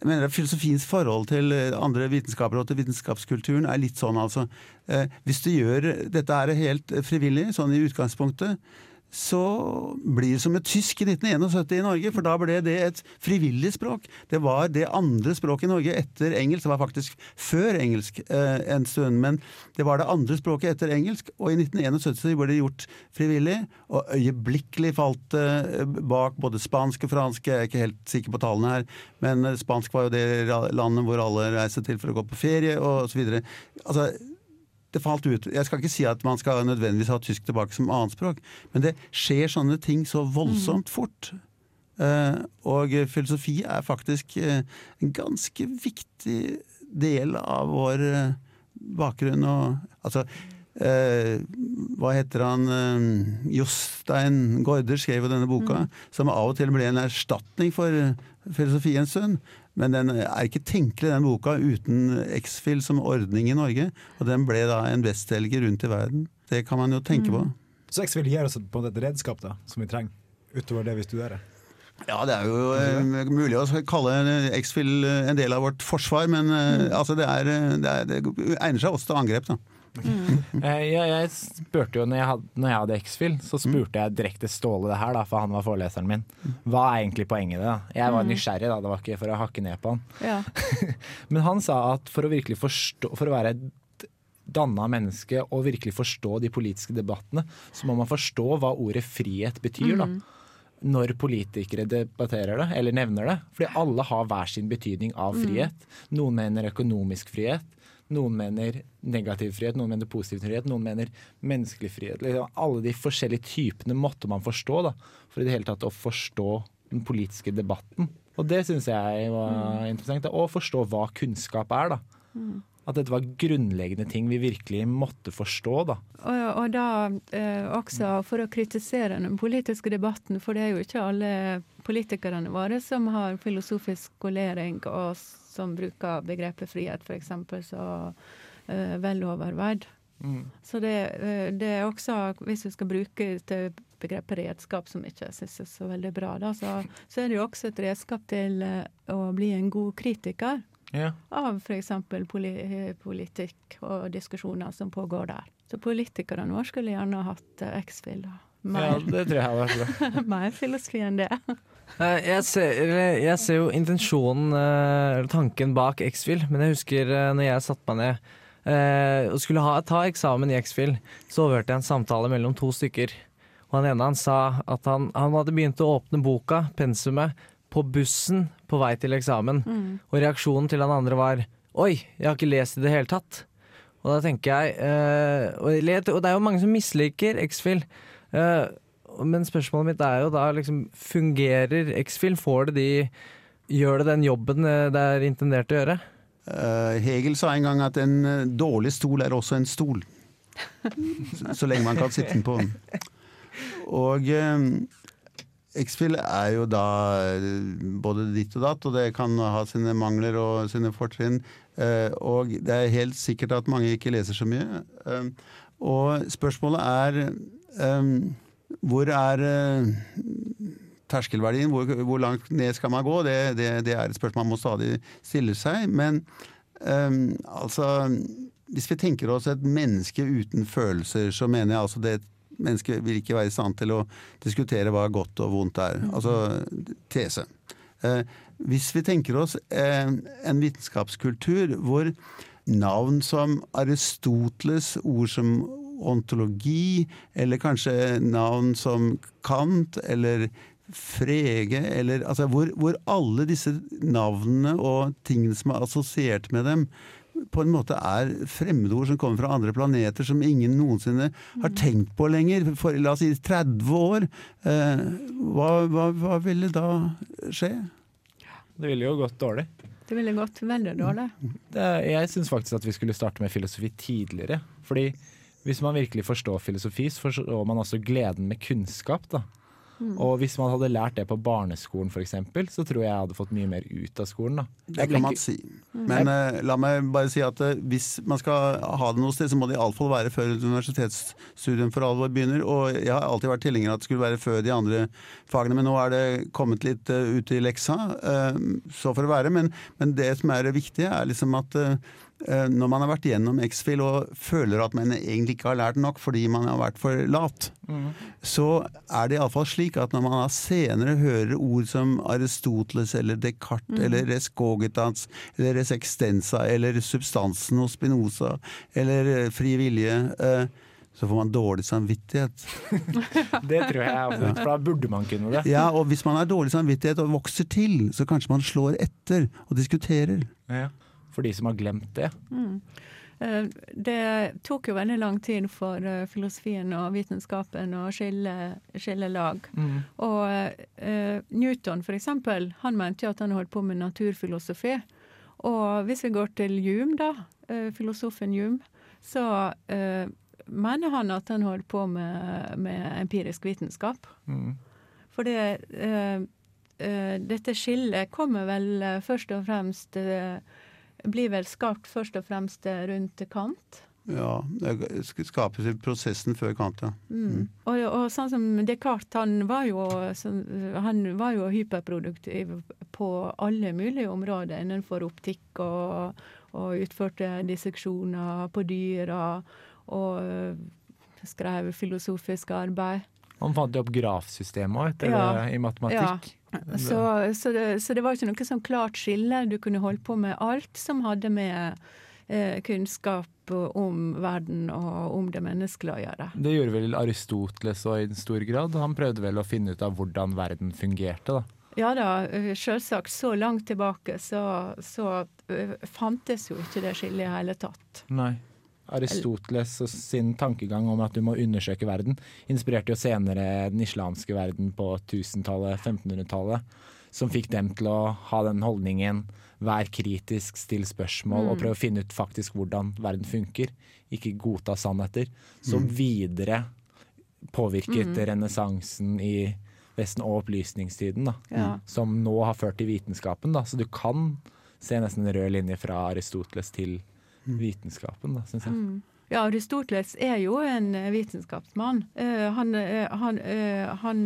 Jeg mener at Filosofiens forhold til eh, andre vitenskaper og til vitenskapskulturen er litt sånn, altså. Eh, hvis du gjør dette her helt frivillig, sånn i utgangspunktet, så blir det som et tysk i 1971 i Norge, for da ble det et frivillig språk. Det var det andre språket i Norge etter engelsk. Det var faktisk før engelsk eh, en stund, men det var det andre språket etter engelsk. Og i 1971 ble det gjort frivillig, og øyeblikkelig falt det eh, bak både spansk og fransk. Jeg er ikke helt sikker på tallene her, men spansk var jo det landet hvor alle reiste til for å gå på ferie, og så videre. Altså, det falt ut. Jeg skal ikke si at man skal nødvendigvis ha tysk tilbake som annetspråk, men det skjer sånne ting så voldsomt fort. Eh, og filosofi er faktisk eh, en ganske viktig del av vår eh, bakgrunn. Og, altså, hva heter han Jostein Gaarder skrev jo denne boka, som av og til ble en erstatning for filosofi en stund. Men den er ikke tenkelig, den boka, uten X-Fill som ordning i Norge. Og den ble da en bestselger rundt i verden. Det kan man jo tenke på. Så X-Fill gir oss på et redskap da, som vi trenger, utover det vi studerer. Ja, det er jo eh, mulig å kalle X-Fill en del av vårt forsvar, men eh, altså det, er, eh, det, er, det egner seg også til angrep, da. Eh, Jeg, jeg spurte jo når jeg hadde, når jeg hadde X-Fill, så spurte jeg direkte Ståle det her, da, for han var foreleseren min. Hva er egentlig poenget i det? da? Jeg var Mm. nysgjerrig, da, det var ikke for å hakke ned på han. Ja. Men han sa at for å virkelig forstå For å være et danna menneske og virkelig forstå de politiske debattene, så må man forstå hva ordet frihet betyr. da. Mm. Når politikere debatterer det, eller nevner det. Fordi alle har hver sin betydning av Mm. frihet. Noen mener økonomisk frihet. Noen mener negativ frihet, noen mener positiv frihet, noen mener menneskelig frihet. Liksom, alle de forskjellige typene måtte man forstå da, for i det hele tatt å forstå den politiske debatten. Og det syns jeg var interessant. Å forstå hva kunnskap er. da. Mm. At dette var grunnleggende ting vi virkelig måtte forstå. da. Og, og da eh, også for å kritisere den politiske debatten, for det er jo ikke alle politikerne våre som har filosofisk skolering og som bruker begrepet frihet f.eks. så eh, vel overveid. Mm. Så det, eh, det er også, hvis vi skal bruke begrepet redskap som ikke jeg syns er så veldig bra. Da. Så, så er det jo også et redskap til eh, å bli en god kritiker Ja. av f.eks. Poli politikk og diskusjoner som pågår der. Så politikerne våre skulle gjerne ha hatt eh, X-Fill. da. Ja, det tror jeg hadde vært bra. Mer filosofi enn det. Jeg ser, jeg ser jo intensjonen, eh, eller tanken bak X-Fill, men jeg husker eh, når jeg satte meg ned eh, og skulle ha, ta eksamen i X-Fill, så overhørte jeg en samtale mellom to stykker. Og han ene han sa at han, han hadde begynt å åpne boka, pensumet, på bussen på vei til eksamen. Mm. Og reaksjonen til han andre var Oi, jeg har ikke lest i det hele tatt. Og da tenker jeg eh, og, og det er jo mange som misliker X-Fill. Eh, men spørsmålet mitt er jo da liksom Fungerer X-Film? Får det de Gjør det den jobben eh, det er intendert å gjøre? Eh, Hegel sa en gang at en dårlig stol er også en stol. Så, lenge man kan sitte den på. Og X-Fill er jo da både ditt og datt, og det kan ha sine mangler og sine fortrinn. Og det er helt sikkert at mange ikke leser så mye. Og spørsmålet er hvor er eh, terskelverdien? Hvor, hvor langt ned skal man gå? Det, det, det er et spørsmål man må stadig stille seg. Men eh, altså Hvis vi tenker oss et menneske uten følelser, så mener jeg altså det mennesket vil ikke være i stand til å diskutere hva godt og vondt er. Altså tese. Eh, hvis vi tenker oss eh, en vitenskapskultur hvor navn som Aristoteles, ord som ontologi, eller kanskje navn som Kant eller Frege, eller altså hvor, hvor alle disse navnene og tingene som er assosiert med dem, på en måte er fremmedord som kommer fra andre planeter som ingen noensinne har tenkt på lenger, for la oss si 30 år. Eh, hva, hva, hva ville da skje? Det ville jo gått dårlig. Det ville gått veldig dårlig. Det, jeg syns faktisk at vi skulle starte med filosofi tidligere. Fordi hvis man virkelig forstår filosofi, så forstår man også gleden med kunnskap. da. Mm. Og hvis man hadde lært det på barneskolen f.eks., så tror jeg jeg hadde fått mye mer ut av skolen. da. Det kan man si. Men uh, la meg bare si at uh, hvis man skal ha det noe sted, så må det iallfall være før universitetsstudien universitetsstudium for alvor begynner. Og jeg har alltid vært tilhenger av at det skulle være før de andre fagene, men nå er det kommet litt uh, ut i leksa. eh, så får det være. Men, men det som er det viktige, er liksom at når man har vært gjennom X-Fil og føler at man egentlig ikke har lært nok fordi man har vært for lat, så er det iallfall slik at når man da senere hører ord som Aristoteles eller Descartes mm. eller res cogitans eller res extensa eller substansen hos Spinoza eller eh, fri vilje, eh, så får man dårlig samvittighet. Det tror jeg absolutt, for da burde man kunne det. Ja, og hvis man har dårlig samvittighet og vokser til, så kanskje man slår etter og diskuterer. Ja. For de som har glemt det. Mm. Eh, Det tok jo veldig lang tid for eh, filosofien og vitenskapen å skille, skille lag. Mm. Og uh, Newton, for eksempel, han mente jo at han holdt på med naturfilosofi. Og hvis vi går til Hume, da, filosofen Hume, så uh, mener han at han holdt på med, med empirisk vitenskap. Mm. For det, dette skillet kommer vel først og fremst eh, Blir vel skapt først og fremst eh, rundt Kant. Ja, det skapes i prosessen før Kant, ja. Mm. Og, og sånn som Descartes, han var jo, han var jo hyperproduktiv på alle mulige områder innenfor optikk, og, og utførte disseksjoner på dyra, og, skrev filosofisk arbeid. Han fant jo opp grafsystemet òg, Ja. i matematikk. Ja. Så, så, det, så det var ikke noe sånn klart skille. Du kunne holdt på med alt som hadde med eh, kunnskap om verden og om det menneskelige å gjøre. Det gjorde vel Aristoteles òg i stor grad. Han prøvde vel å finne ut av hvordan verden fungerte, da. Ja da, ø, selvsagt. Så langt tilbake så, så fantes jo ikke det skillet i hele tatt. Nei. Aristoteles og sin tankegang om at du må undersøke verden, inspirerte jo senere den islamske verden på 1000-tallet, 1500-tallet, som fikk dem til å ha den holdningen vær kritisk, still spørsmål og prøv å finne ut faktisk hvordan verden funker. Ikke godta sannheter. Som Mm. videre påvirket Mm. renessansen i Vesten og opplysningstiden, da. Ja. som nå har ført til vitenskapen. Da. Så du kan se nesten en rød linje fra Aristoteles til vitenskapen, da, syns jeg. Mm. Ja, Aristoteles er jo en eh, vitenskapsmann. Uh, han uh, han, uh, han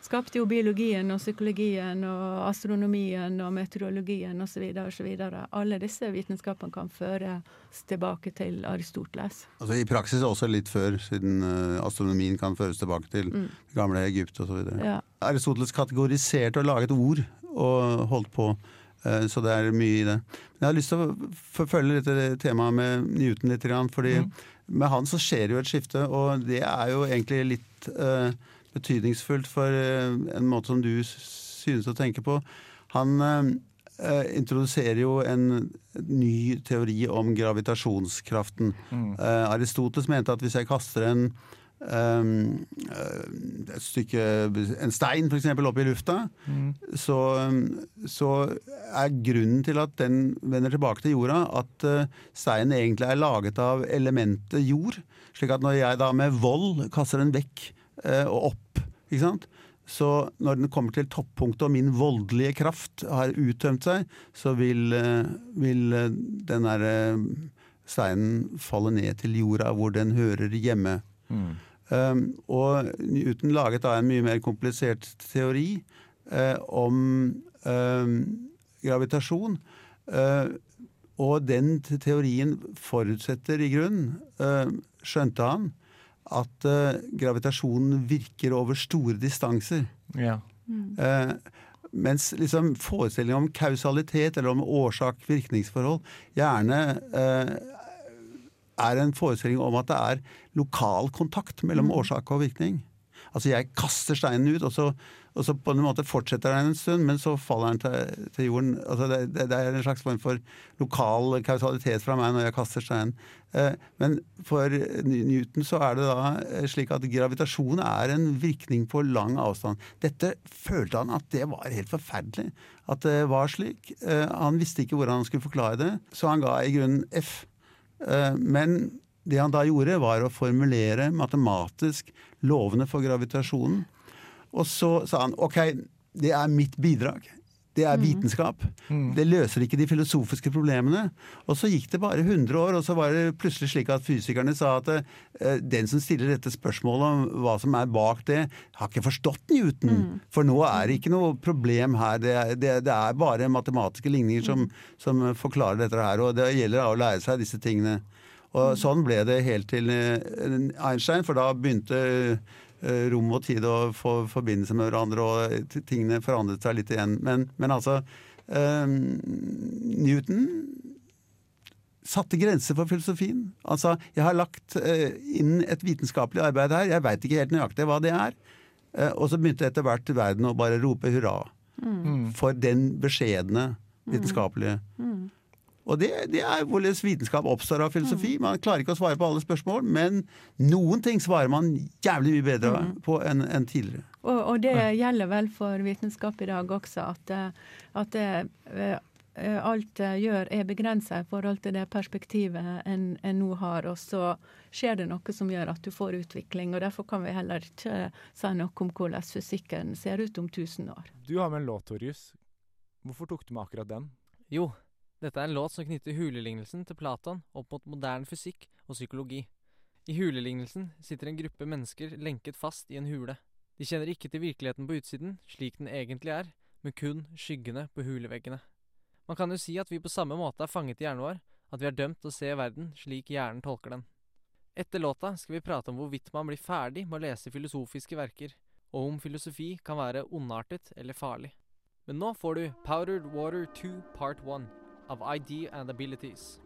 skapte jo biologien og psykologien og astronomien og meteorologien osv. osv. Alle disse vitenskapene kan føres tilbake til Aristoteles. Altså I praksis også litt før, siden astronomien kan føres tilbake til Mm. gamle Egypt osv. Ja. Aristoteles kategoriserte og laget ord og holdt på, så det er mye i det. Men jeg har lyst til å forfølge dette temaet med Newton litt, fordi fordi med han så skjer jo et skifte, og det er jo egentlig litt uh, betydningsfullt for uh, en måte som du synes å tenke på. Han eh, eh, introduserer jo en ny teori om gravitasjonskraften. Mm. Eh, Aristoteles mente at hvis jeg kaster en eh, et stykke, en stein f.eks. opp i lufta, Mm. så, så er grunnen til at den vender tilbake til jorda, at eh, steinen egentlig er laget av elementet jord. Slik at når jeg da med vold kaster den vekk eh, og opp, ikke sant? så når den kommer til toppunktet og min voldelige kraft har uttømt seg, så vil, eh, vil eh, den derre eh, steinen falle ned til jorda hvor den hører hjemme. Mm. Um, og Newton laget da en mye mer komplisert teori eh, om um, gravitasjon. Eh, og den teorien forutsetter i grunnen, eh, skjønte han, at gravitasjonen virker over store distanser. Ja. Eh, mens liksom forestillingen om kausalitet eller om årsak-virkningsforhold gjerne eh, er en forestilling om at det er lokal kontakt mellom årsak og virkning. Altså jeg kaster steinen ut, og så, og så på en måte fortsetter den en stund, men så faller den til, til jorden. Altså det, det, det er en slags form for lokal kausalitet fra meg når jeg kaster steinen. Eh, men for Newton så er det da eh, slik at gravitasjon er en virkning på lang avstand. Dette følte han at det var helt forferdelig. At det var slik. Eh, han visste ikke hvordan han skulle forklare det, så han ga i grunnen F. Eh, Men det han da gjorde, var å formulere matematisk lovene for gravitasjonen. Og så sa han ok, det er mitt bidrag. Det er vitenskap. Det løser ikke de filosofiske problemene. Og så gikk det bare 100 år, og så var det plutselig slik at fysikerne sa at uh, den som stiller dette spørsmålet om hva som er bak det, har ikke forstått Newton. For nå er det ikke noe problem her. Det er, det, det er bare matematiske ligninger som, som forklarer dette her. Og det gjelder å lære seg disse tingene. Og sånn ble det helt til eh, Einstein, for da begynte rom og tid og få forbindelse med hverandre, og tingene forandret seg litt igjen. Men, men altså eh, Newton satte grenser for filosofien. Altså, jeg har lagt eh, inn et vitenskapelig arbeid her, jeg veit ikke helt nøyaktig hva det er. Eh, og så begynte etter hvert verden å bare rope hurra Mm. for den beskjedne vitenskapelige og det, det er hvordan vitenskap oppstår av filosofi. Man klarer ikke å svare på alle spørsmål, men noen ting svarer man jævlig mye bedre på enn en tidligere. Og, og det gjelder vel for vitenskap i dag også, at, eh, at det, eh, eh, alt det gjør er begrensa i forhold til det perspektivet en, en nå har, og så skjer det noe som gjør at du får utvikling. og Derfor kan vi heller ikke si noe om hvordan fysikken ser ut om 1000 år. Du har med en låt, Torjus. Hvorfor tok du med akkurat den? Jo, dette er en låt som knytter hulelignelsen til Platon opp mot moderne fysikk og psykologi. I hulelignelsen sitter en gruppe mennesker lenket fast i en hule. De kjenner ikke til virkeligheten på utsiden, slik den egentlig er, men kun skyggene på huleveggene. Man kan jo si at vi på samme måte er fanget i hjernen vår, at vi er dømt til å se verden slik hjernen tolker den. Etter låta skal vi prate om hvorvidt man blir ferdig med å lese filosofiske verker, og om filosofi kan være ondartet eller farlig. Men nå får du Powdered Water 2 Part 1 av ID and Abilities.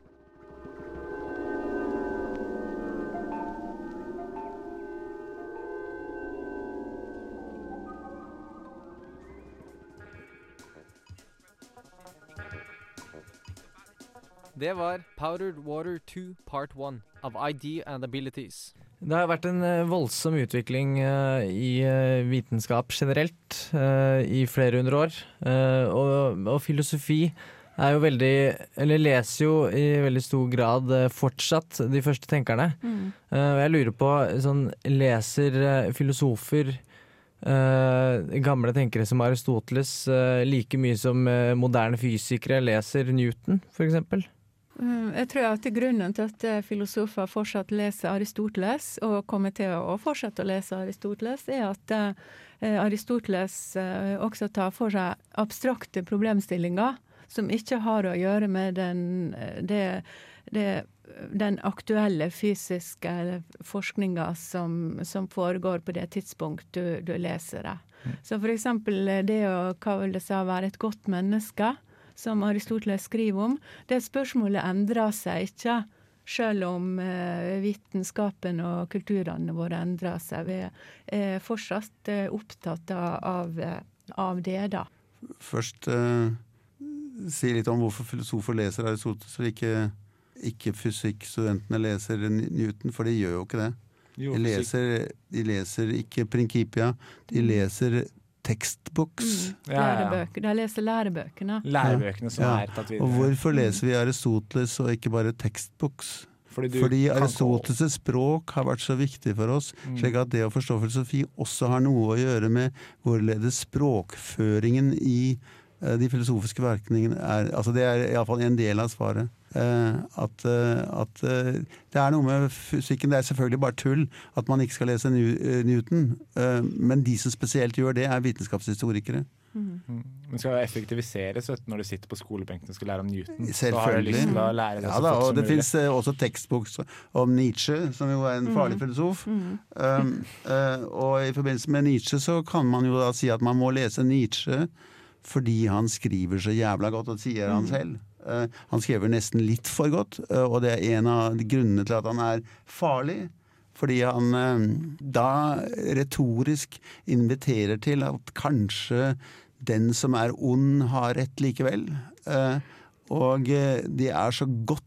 Det var Powdered Water 2 Part 1 of ID and Abilities. Det har vært en eh, voldsom utvikling eh, i eh, vitenskap generelt i flere hundre år. Og, og filosofi er jo veldig Eller leser jo i veldig stor grad eh, fortsatt de første tenkerne. Mm. Eh, jeg lurer på sånn Leser eh, filosofer Uh, gamle tenkere som Aristoteles uh, like mye som uh, moderne fysikere leser Newton, eksempel? Mm, Jeg tror at grunnen til at filosofer fortsatt leser Aristoteles, og kommer til å fortsette å lese Aristoteles, er at Aristoteles også tar for seg abstrakte problemstillinger som ikke har å gjøre med den, eh, det, det, den aktuelle fysiske forskninga som, som foregår på det tidspunkt du, du leser det. Så for eksempel eh, det å hva vil det si være et godt menneske, som Aristoteles skriver om, det spørsmålet endrer seg ikke. Selv om eh, vitenskapen og kulturene våre endrer seg. Vi er fortsatt opptatt av, av det, da. Først eh, si litt om hvorfor filosofer leser Aristoteles, og ikke, ikke fysikkstudentene leser Newton, for de gjør jo ikke det. De leser, de leser ikke Principia, de leser tekstboks. Ja, ja, ja. Lærebøker. De leser lærebøkene. Lærebøkene som er tatt videre. Og hvorfor leser vi Aristoteles og ikke bare tekstboks? Fordi Fordi Aristoteles' språk har vært så viktig for oss, Mm. slik at det å forstå filosofi også har noe å gjøre med hvorledes språkføringen i de filosofiske verkningene er altså Det er iallfall en del av svaret. Eh, at eh, at eh, det er noe med fysikken Det er selvfølgelig bare tull at man ikke skal lese eh, Newton, eh, men de som spesielt gjør det, er vitenskapshistorikere. Mm. Men skal effektiviseres vet når du sitter på skolebenken og skal lære om Newton. Så har du Selvfølgelig. lyst til å lære det ja, da, og det fins også tekstbok om Nietzsche, som jo er en farlig filosof. Um, uh, og i forbindelse med Nietzsche så kan man jo da si at man må lese Nietzsche fordi han skriver så jævla godt, og det sier han selv. Eh, han skriver nesten litt for godt, eh, og det er en av grunnene til at han er farlig. Fordi han eh, da retorisk inviterer til at kanskje den som er ond, har rett likevel. Og de det er så godt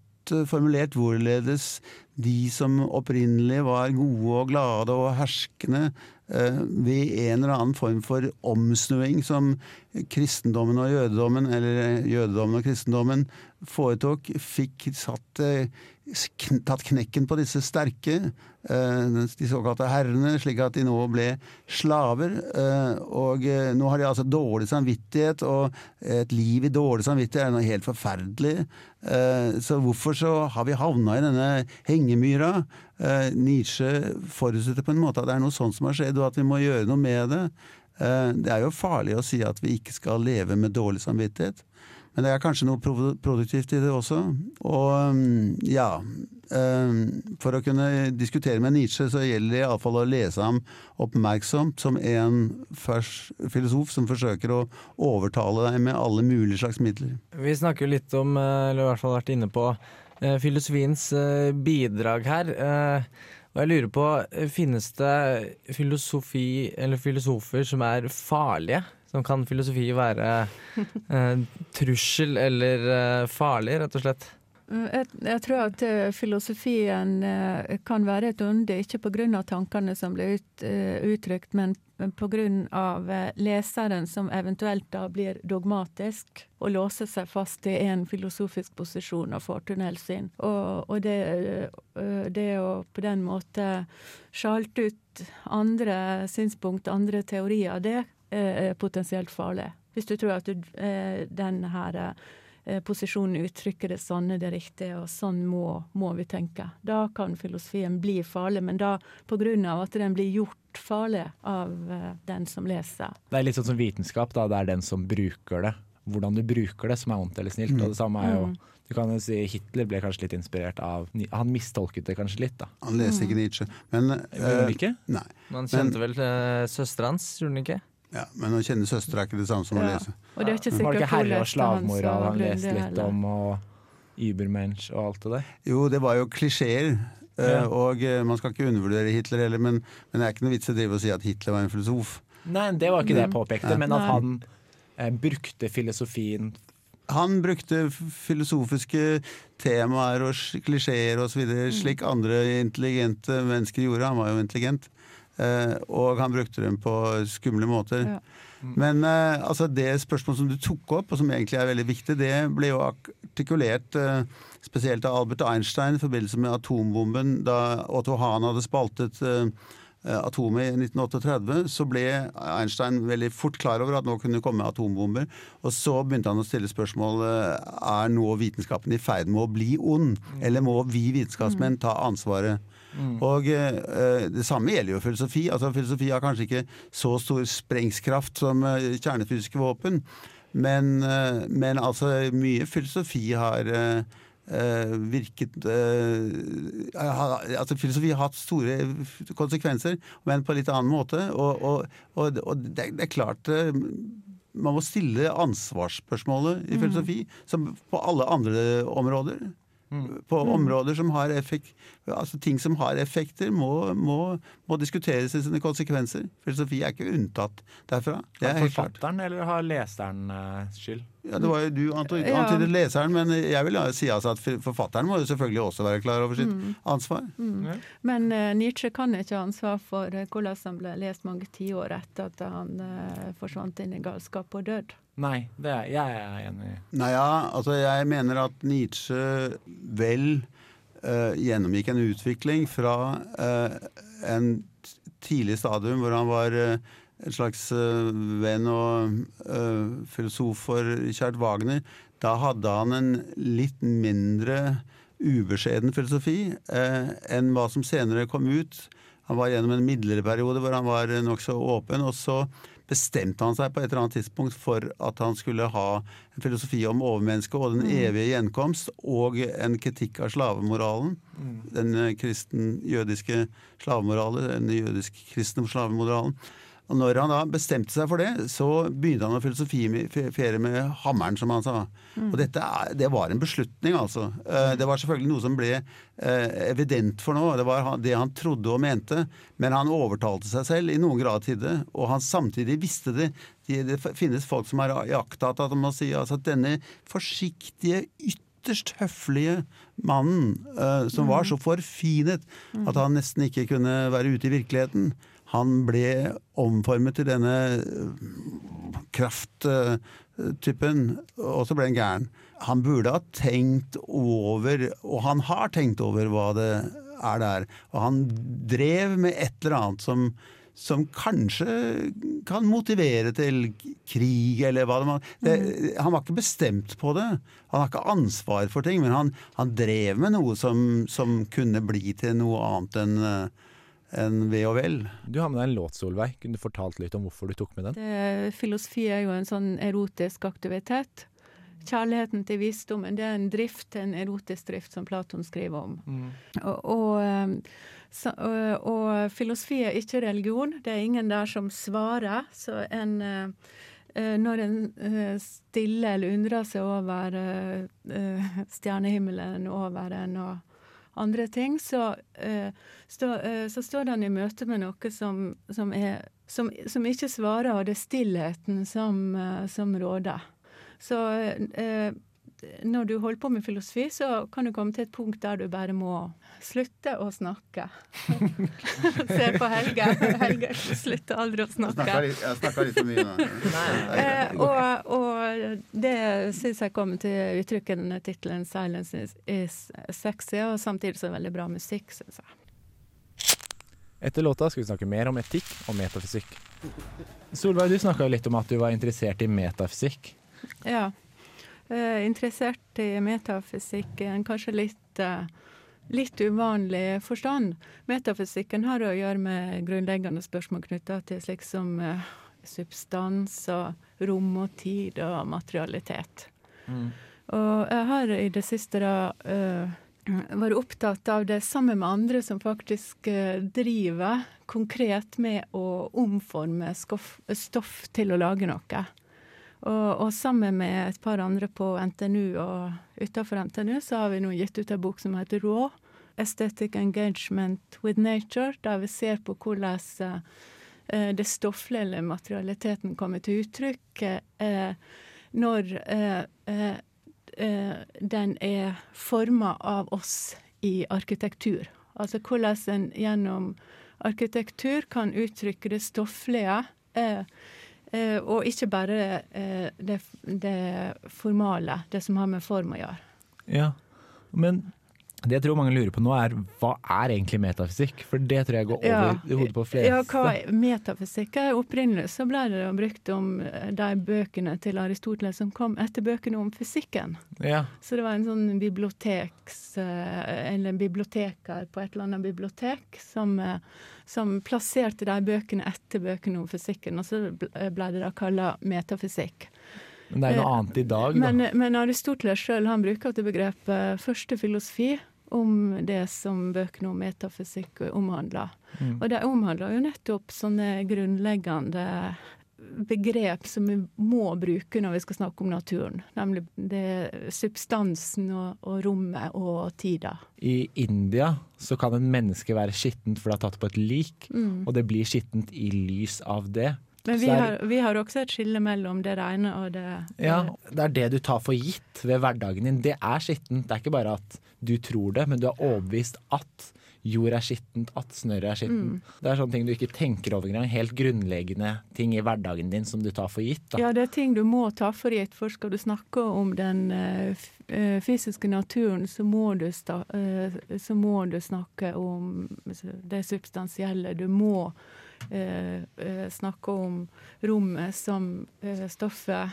formulert hvorledes de som opprinnelig var gode og glade og herskende, ved en eller annen form for omsnuing som kristendommen og jødedommen, eller jødedommen og kristendommen, foretok, fikk satt eh, tatt knekken på disse sterke, eh, de såkalte herrene, slik at de nå ble slaver. eh, Og eh, nå har de altså dårlig samvittighet, og et liv i dårlig samvittighet er noe helt forferdelig. Så hvorfor så har vi havna i denne hengemyra? Nietzsche forutsetter på en måte at det er noe sånt som har skjedd, og at vi må gjøre noe med det. Det er jo farlig å si at vi ikke skal leve med dårlig samvittighet. Men det er kanskje noe produktivt i det også. Og um, ja um, For å kunne diskutere med Nietzsche, så gjelder det iallfall å lese ham oppmerksomt som en filosof som forsøker å overtale deg med alle mulige slags midler. Vi snakker jo litt om, eh, eller i hvert fall vært inne på, eh, filosofiens eh, bidrag her. Og jeg lurer på, finnes det filosofi, eller filosofer som er farlige? Som kan filosofi være eh, trussel eller eh, farlig, rett og slett? Mm, Jeg, jeg tror at eh, filosofien eh, kan være et onde, ikke pga. tankene som blir ut, eh, uttrykt, men pga. leseren som eventuelt da blir dogmatisk og låser seg fast i en filosofisk posisjon og får tunnelsyn. Og, og det, det å på den måte sjalte ut andre synspunkt, andre teorier, det er potensielt farlig. Hvis du tror at du, eh, den her eh, posisjonen uttrykker det sanne, det riktige, og sånn må, må vi tenke. Da kan filosofien bli farlig, men da på grunn av at den blir gjort farlig av eh, den som leser. Det er litt sånn som vitenskap, da. Det er den som bruker det. Hvordan du bruker det som er vondt eller snilt. Og det samme er jo Mm. Du kan jo si Hitler ble kanskje litt inspirert av Han mistolket det kanskje litt, da. Han leser ikke Nietzsche. Men Gjorde han ikke? Nei. Man kjente vel uh, søstera hans, gjorde han ikke? Ja, men å kjenne søstera er ikke det samme som å lese. Og det er ikke Var det ikke herre- og slavmoral han leste litt om, og Übermensch og alt det der? Jo, det var jo klisjeer. eh, Ja. Og eh, man skal ikke undervurdere Hitler heller, men, men det er ikke noe vits i å drive og si at Hitler var en filosof. Nei, det var ikke det jeg påpekte, men at han eh, brukte filosofien Han brukte filosofiske temaer og sj- klisjeer osv. Mm. slik andre intelligente mennesker gjorde. Han var jo intelligent. Eh, og han brukte dem på skumle måter. Ja. Men eh, altså det spørsmålet som du tok opp, og som egentlig er veldig viktig, det ble jo artikulert eh, spesielt av Albert Einstein i forbindelse med atombomben, da Otto Hahn hadde spaltet atomet i 1938, så ble Einstein veldig fort klar over at nå kunne det komme atombomber. Og så begynte han å stille spørsmål er nå vitenskapen i ferd med å bli ond, eller må vi vitenskapsmenn ta ansvaret? Og eh, Det samme gjelder jo filosofi. Altså Filosofi har kanskje ikke så stor sprengskraft som eh, kjernefysiske våpen, men, eh, men altså mye filosofi har eh, eh, virket eh, ha- altså Filosofi har hatt store konsekvenser, men på en litt annen måte. Og, og, og, og det, det er klart man må stille ansvarsspørsmålet i Mm. filosofi, som på alle andre områder. På Mm. områder som har effekt, altså ting som har effekter, må, må, må diskuteres i sine konsekvenser. Filosofi er ikke unntatt derfra. Det er klart. forfatteren eller har leseren eh, skyld? Ja, det var jo du antydet Ja. leseren, men jeg vil si altså at forfatteren må jo selvfølgelig også være klar over sitt Mm. ansvar. Mm. Men uh, Nietzsche kan ikke ha ansvar for eh, hvordan han ble lest mange tiår etter at han uh, forsvant inn i galskap og død. Nei, det er, jeg er enig. Nei, ja, altså jeg mener at Nietzsche vel uh, gjennomgikk en utvikling fra uh, en tidlig stadium hvor han var uh, en slags venn og filosof for Kjært Wagner. Da hadde han en litt mindre ubeskjeden filosofi enn hva som senere kom ut. Han var gjennom en midlere periode hvor han var nokså åpen, og så bestemte han seg på et eller annet tidspunkt for at han skulle ha en filosofi om overmennesket og den Mm. evige gjenkomst, og en kritikk av slavemoralen. Mm. Den eh, kristen-jødiske slavemoralen, den jødisk-kristne slavemoralen. Og når han da bestemte seg for det, så begynte han å filosofifere med hammeren, som han sa. Mm. Og dette er, det var en beslutning, altså. Eh, Det var selvfølgelig noe som ble eh, evident for nå. Det var det han trodde og mente. Men han overtalte seg selv i noen grad til det, og han samtidig visste det. Det, finnes folk som har iakttatt at man sier altså at denne forsiktige, ytterst høflige mannen, uh, som var så forfinet at han nesten ikke kunne være ute i virkeligheten, han ble omformet til denne krafttypen, og så ble han gæren. Han burde ha tenkt over, og han har tenkt over hva det er der. Og han drev med et eller annet som, som kanskje kan motivere til krig, eller hva det var. Han var ikke bestemt på det. Han har ikke ansvar for ting, men han, han drev med noe som, som kunne bli til noe annet enn eh, enn ve og vel. Du har med deg en låt, Solveig. Kunne du fortalt litt om hvorfor du tok med den? Det, filosofi er jo en sånn erotisk aktivitet. Kjærligheten til visdommen det er en drift, en erotisk drift, som Platon skriver om. Og, og, eh, så, og, og filosofi er ikke religion. Det er ingen der som svarer. Så en eh, eh, Når en eh, stiller eller undrer seg over eh, eh, stjernehimmelen over en og andre ting, så, uh, stå, uh, så står den i møte med noe som, som, er, som, som ikke svarer, og det er stillheten som, uh, som råder. Så når du holder på med filosofi, så kan du komme til et punkt der du bare må slutte å snakke. Se på Helge. Helge slutter aldri å snakke. Jeg snakker litt for mye nå. Eh, og, og det syns jeg kommer til uttrykk i denne tittelen 'Silence is, is sexy', og samtidig så er det veldig bra musikk, syns jeg. Etter låta skal vi snakke mer om etikk og metafysikk. Solveig, du snakka litt om at du var interessert i metafysikk. Ja. Eh, interessert i metafysikk i en kanskje litt, eh, litt uvanlig forstand. Metafysikken har å gjøre med grunnleggende spørsmål knytta til slik som eh, substans og rom og tid og materialitet. Og jeg har i det siste da eh, vært opptatt av det sammen med andre som faktisk eh, driver konkret med å omforme skoff, stoff til å lage noe. Og, og sammen med et par andre på NTNU og utenfor NTNU, så har vi nå gitt ut en bok som heter RAW, Aesthetic Engagement with Nature, der vi ser på hvordan eh, det stofflige eller materialiteten kommer til uttrykk eh, når eh, eh, eh, den er forma av oss i arkitektur. Altså hvordan en gjennom arkitektur kan uttrykke det stofflige, eh, og ikke bare eh, det, det formale, det som har med form å gjøre. Ja, men Det jeg tror mange lurer på nå, er hva er egentlig metafysikk? For det tror jeg går over Ja. i hodet på fleste. Ja, hva er metafysikk? Opprinnelig så ble det brukt om eh, de bøkene til Aristoteles som kom etter bøkene om fysikken. Ja. Så det var en sånn biblioteks... eh, Eller en biblioteker på et eller annet bibliotek som, eh, som plasserte de bøkene etter bøkene om fysikken, og så ble det da kalla metafysikk. Men det er noe Eh, annet i dag, da. Men, men Aristoteles sjøl bruker det begrepet første filosofi om det som bøkene om metafysikk omhandler. Mm. Og de omhandler jo nettopp sånne grunnleggende begrep som vi må bruke når vi skal snakke om naturen. Nemlig det substansen og, og rommet og tida. I India så kan en menneske være skittent for det er tatt på et lik, Mm. og det blir skittent i lys av det. Men vi er- har, vi har også et skille mellom det rene og det Ja, det er det du tar for gitt ved hverdagen din. Det er skittent. Det er ikke bare at du tror det, men du er overbevist at jord er skittent, at snørret er skittent. Mm. Det er sånne ting du ikke tenker over engang. Helt grunnleggende ting i hverdagen din som du tar for gitt. Da. Ja, det er ting du må ta for gitt. For skal du snakke om den eh, eh, fysiske naturen, så må, du eh, så må du snakke om det substansielle. Du må eh, eh, snakke om rommet som eh, stoffet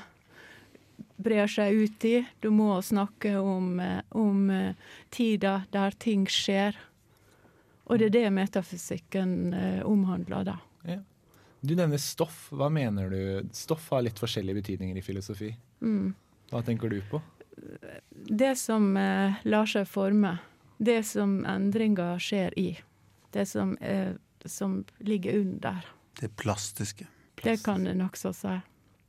brer seg ut i. Du må snakke om, om tida der ting skjer. Og det er det metafysikken omhandler, da. Ja. Du nevner stoff. Hva mener du? Stoff har litt forskjellige betydninger i filosofi. Mm. Hva tenker du på? Det som lar seg forme, det som endringer skjer i, det som, eh, som ligger under, Det plastiske. det kan en også si.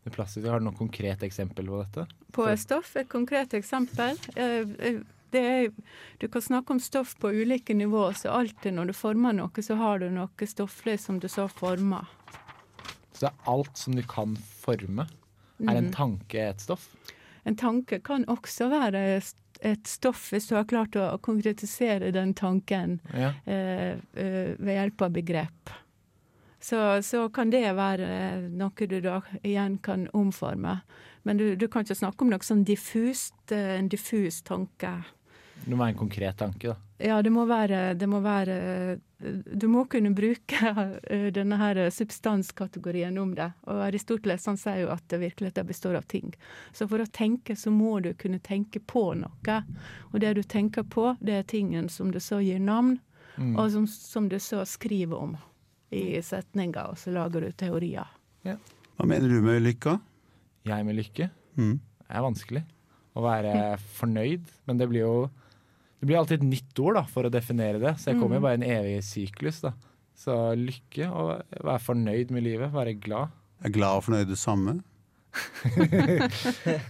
Det plastiske. Har du noe konkret eksempel på dette? På stoff, et konkret eksempel. Eh, eh, det er, du kan snakke om stoff på ulike nivåer, så alltid når du former noe, så har du noe stofflig som du så former. Så alt som du kan forme. Er en Mhm. tanke et stoff? En tanke kan også være et stoff hvis du har klart å konkretisere den tanken Ja. eh, eh, ved hjelp av begrep. Så, så kan det være noe du da igjen kan omforme. Men du, du kan ikke snakke om noe sånn diffust, eh, en diffus tanke. Det må være en konkret tanke, da. Ja, det må være, det må være Du må kunne bruke eh, denne her substanskategorien om det. Og Aristoteles han sier jo at virkeligheten består av ting. Så for å tenke så må du kunne tenke på noe. Og det du tenker på, det er tingen som du så gir navn, Mm. og som, som du så skriver om i setninger, og så lager du teorier. Hva mener du med lykka? Jeg med lykke? Mm. Det er vanskelig. Å være fornøyd. Men det blir jo Det blir alltid et nytt ord da, for å definere det. Så jeg kommer jo Mm. bare i en evig syklus. da. Så lykke, og være fornøyd med livet, være glad. Er glad og fornøyd det samme?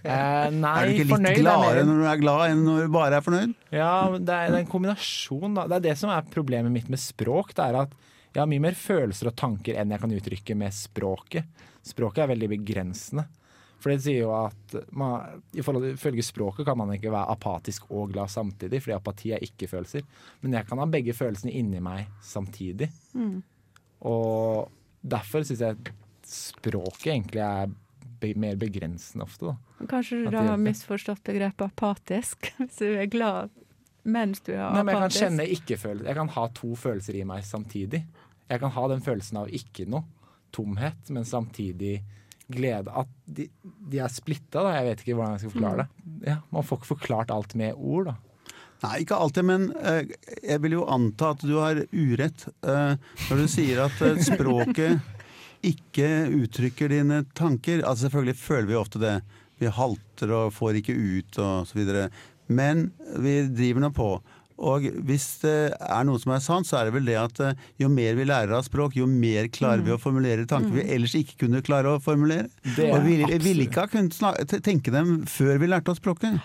Eh, nei, er du ikke litt fornøyd er gladere når du er glad enn når du bare er fornøyd? Ja, det er, det er en kombinasjon. Da. Det er det som er problemet mitt med språk. Det er at jeg har mye mer følelser og tanker enn jeg kan uttrykke med språket. Språket er veldig begrensende. For det sier jo at man, i forhold til, ifølge språket kan man ikke være apatisk og glad samtidig, fordi apati er ikke-følelser. Men jeg kan ha begge følelsene inni meg samtidig. Mm. Og derfor syns jeg språket egentlig er be mer begrensende ofte, da. Kanskje du da har misforstått begrepet apatisk, hvis du er glad mens du er Nei, men jeg kan apatisk. kjenne ikke-følelser. Jeg kan ha to følelser i meg samtidig. Jeg kan ha den følelsen av ikke noe, tomhet, men samtidig glede. At de, de er splitta, da. Jeg vet ikke hvordan jeg skal forklare det. Ja, man får ikke forklart alt med ord, da. Nei, ikke alltid, men eh, jeg vil jo anta at du har urett eh, når du sier at eh, språket ikke uttrykker dine tanker. Altså Selvfølgelig føler vi ofte det. Vi halter og får ikke ut og så videre. Men vi driver nå på. Og hvis det er noe som er sant, så er det vel det at eh, jo mer vi lærer av språk, jo mer klarer vi å formulere tanker vi ellers ikke kunne klare å formulere. Det er og vi, vi ville ikke ha kunnet tenke dem før vi lærte oss språket.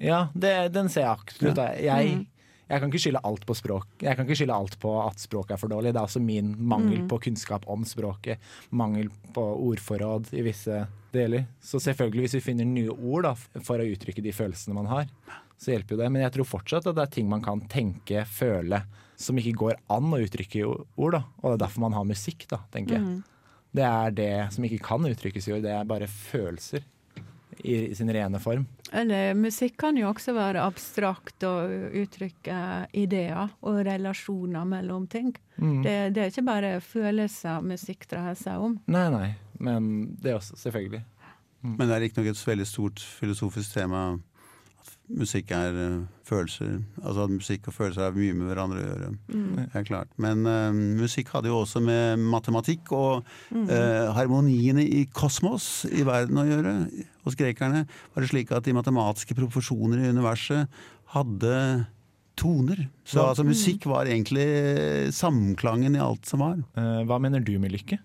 Ja, det, den ser jeg absolutt. Ja. Jeg, Mm. jeg kan ikke skylde alt på språk. Jeg kan ikke skylde alt på at språket er for dårlig. Det er også min mangel Mm. på kunnskap om språket. Mangel på ordforråd i visse deler. Så selvfølgelig, hvis vi finner nye ord da, for å uttrykke de følelsene man har, så hjelper jo det. Men jeg tror fortsatt at det er ting man kan tenke, føle, som ikke går an å uttrykke i ord. da. Og det er derfor man har musikk, da, tenker jeg. Mm. Det er det som ikke kan uttrykkes i ord, det er bare følelser i sin rene form. Eller musikk kan jo også være abstrakt og uttrykke ideer og relasjoner mellom ting. Mm. Det, det er ikke bare følelser musikk dreier seg om. Nei, nei, men det også, selvfølgelig. Men det er ikke noe et veldig stort filosofisk tema musikk er eh, følelser. Altså at musikk og følelser har mye med hverandre å gjøre. Mm. Er klart. Men uh, musikk hadde jo også med matematikk og Mm. uh, harmoniene i kosmos i verden å gjøre. Hos grekerne var det slik at de matematiske proporsjoner i universet hadde toner. Så altså, musikk var egentlig samklangen i alt som var. Uh, hva mener du med lykke?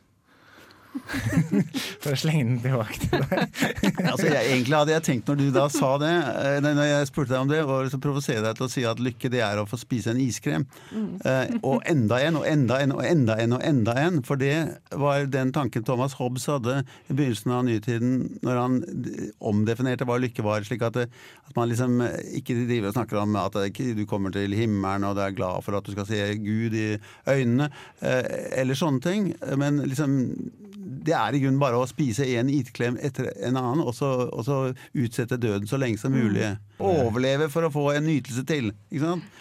For å slenge den tilbake til deg. altså, jeg, egentlig hadde jeg tenkt når du da sa det, eh, når jeg spurte deg om det, var liksom provosere deg til å si at lykke det er å få spise en iskrem. Eh, og enda en, og enda en, og enda en, og enda en. For det var den tanken Thomas Hobbes hadde i begynnelsen av nytiden, når han omdefinerte hva lykke var. slik at, det, at man liksom eh, ikke driver og snakker om at du kommer til himmelen og du er glad for at du skal se Gud i øynene, eh, eller sånne ting. Men liksom det er i grunnen bare å spise en itklem etter en annen, og så, og så utsette døden så lenge som mulig. Overleve for å få en nytelse til. Ikke sant?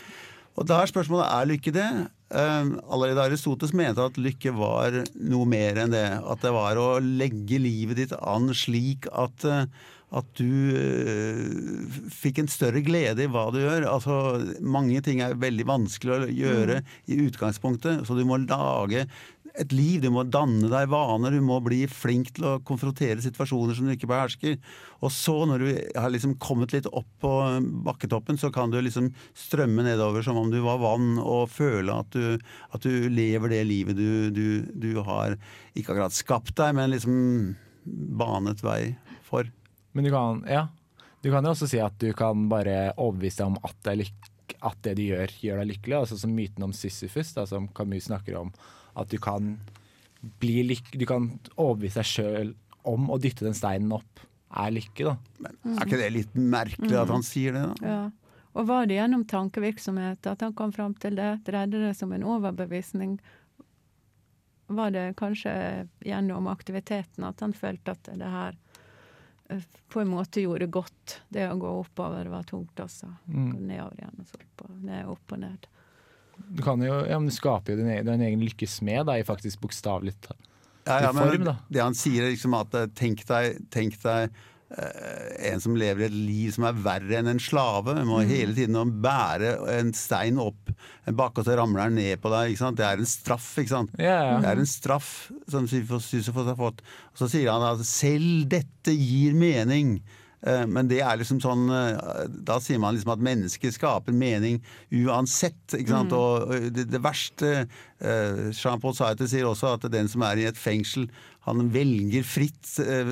Og da er spørsmålet er lykke det. Eh, allerede Aristoteles mente at lykke var noe mer enn det. At det var å legge livet ditt an slik at, eh, at du eh, fikk en større glede i hva du gjør. Altså, mange ting er veldig vanskelig å gjøre i utgangspunktet, så du må lage et liv. Du må danne deg vaner, du må bli flink til å konfrontere situasjoner som du ikke behersker. Og så, når du har liksom kommet litt opp på bakketoppen, så kan du liksom strømme nedover som om du var vann, og føle at du, at du lever det livet du, du, du har ikke akkurat skapt deg, men liksom banet vei for. Men du kan, ja. Du kan jo også si at du kan bare overbevise deg om at det, er lyk at det du gjør, gjør deg lykkelig. Altså Som myten om Sisyfus, som Camus snakker om. At du kan bli lykke, Du kan overbevise deg sjøl om å dytte den steinen opp er lykke, da. Men er ikke det litt merkelig at han sier det, da? Ja. Og var det gjennom tankevirksomhet at han kom fram til det? Dreide det som en overbevisning? Var det kanskje gjennom aktiviteten at han følte at det her eh, på en måte gjorde godt? Det å gå oppover var tungt også. Mm. Gå nedover igjen, og så opp og ned, opp og ned. Du kan jo, ja, men du skaper jo din egen, din egen lykkes med, da, i faktisk bokstavelig ta- Ja, ja, men form, da. Det han sier, er liksom at eh, tenk deg, tenk deg eh, en som lever et liv som er verre enn en slave. Må Mm. hele tiden bære en stein opp en bakke, og så ramler den ned på deg. Det er en straff, ikke sant? Ja. Det er en straff som Sisyfos har fått. Og så sier han at selv dette gir mening. Eh, Men det er liksom sånn eh, Da sier man liksom at mennesket skaper mening uansett. Ikke sant? Mm. Og det, det verste eh, Jean-Paul Sartre sier også at den som er i et fengsel, han velger fritt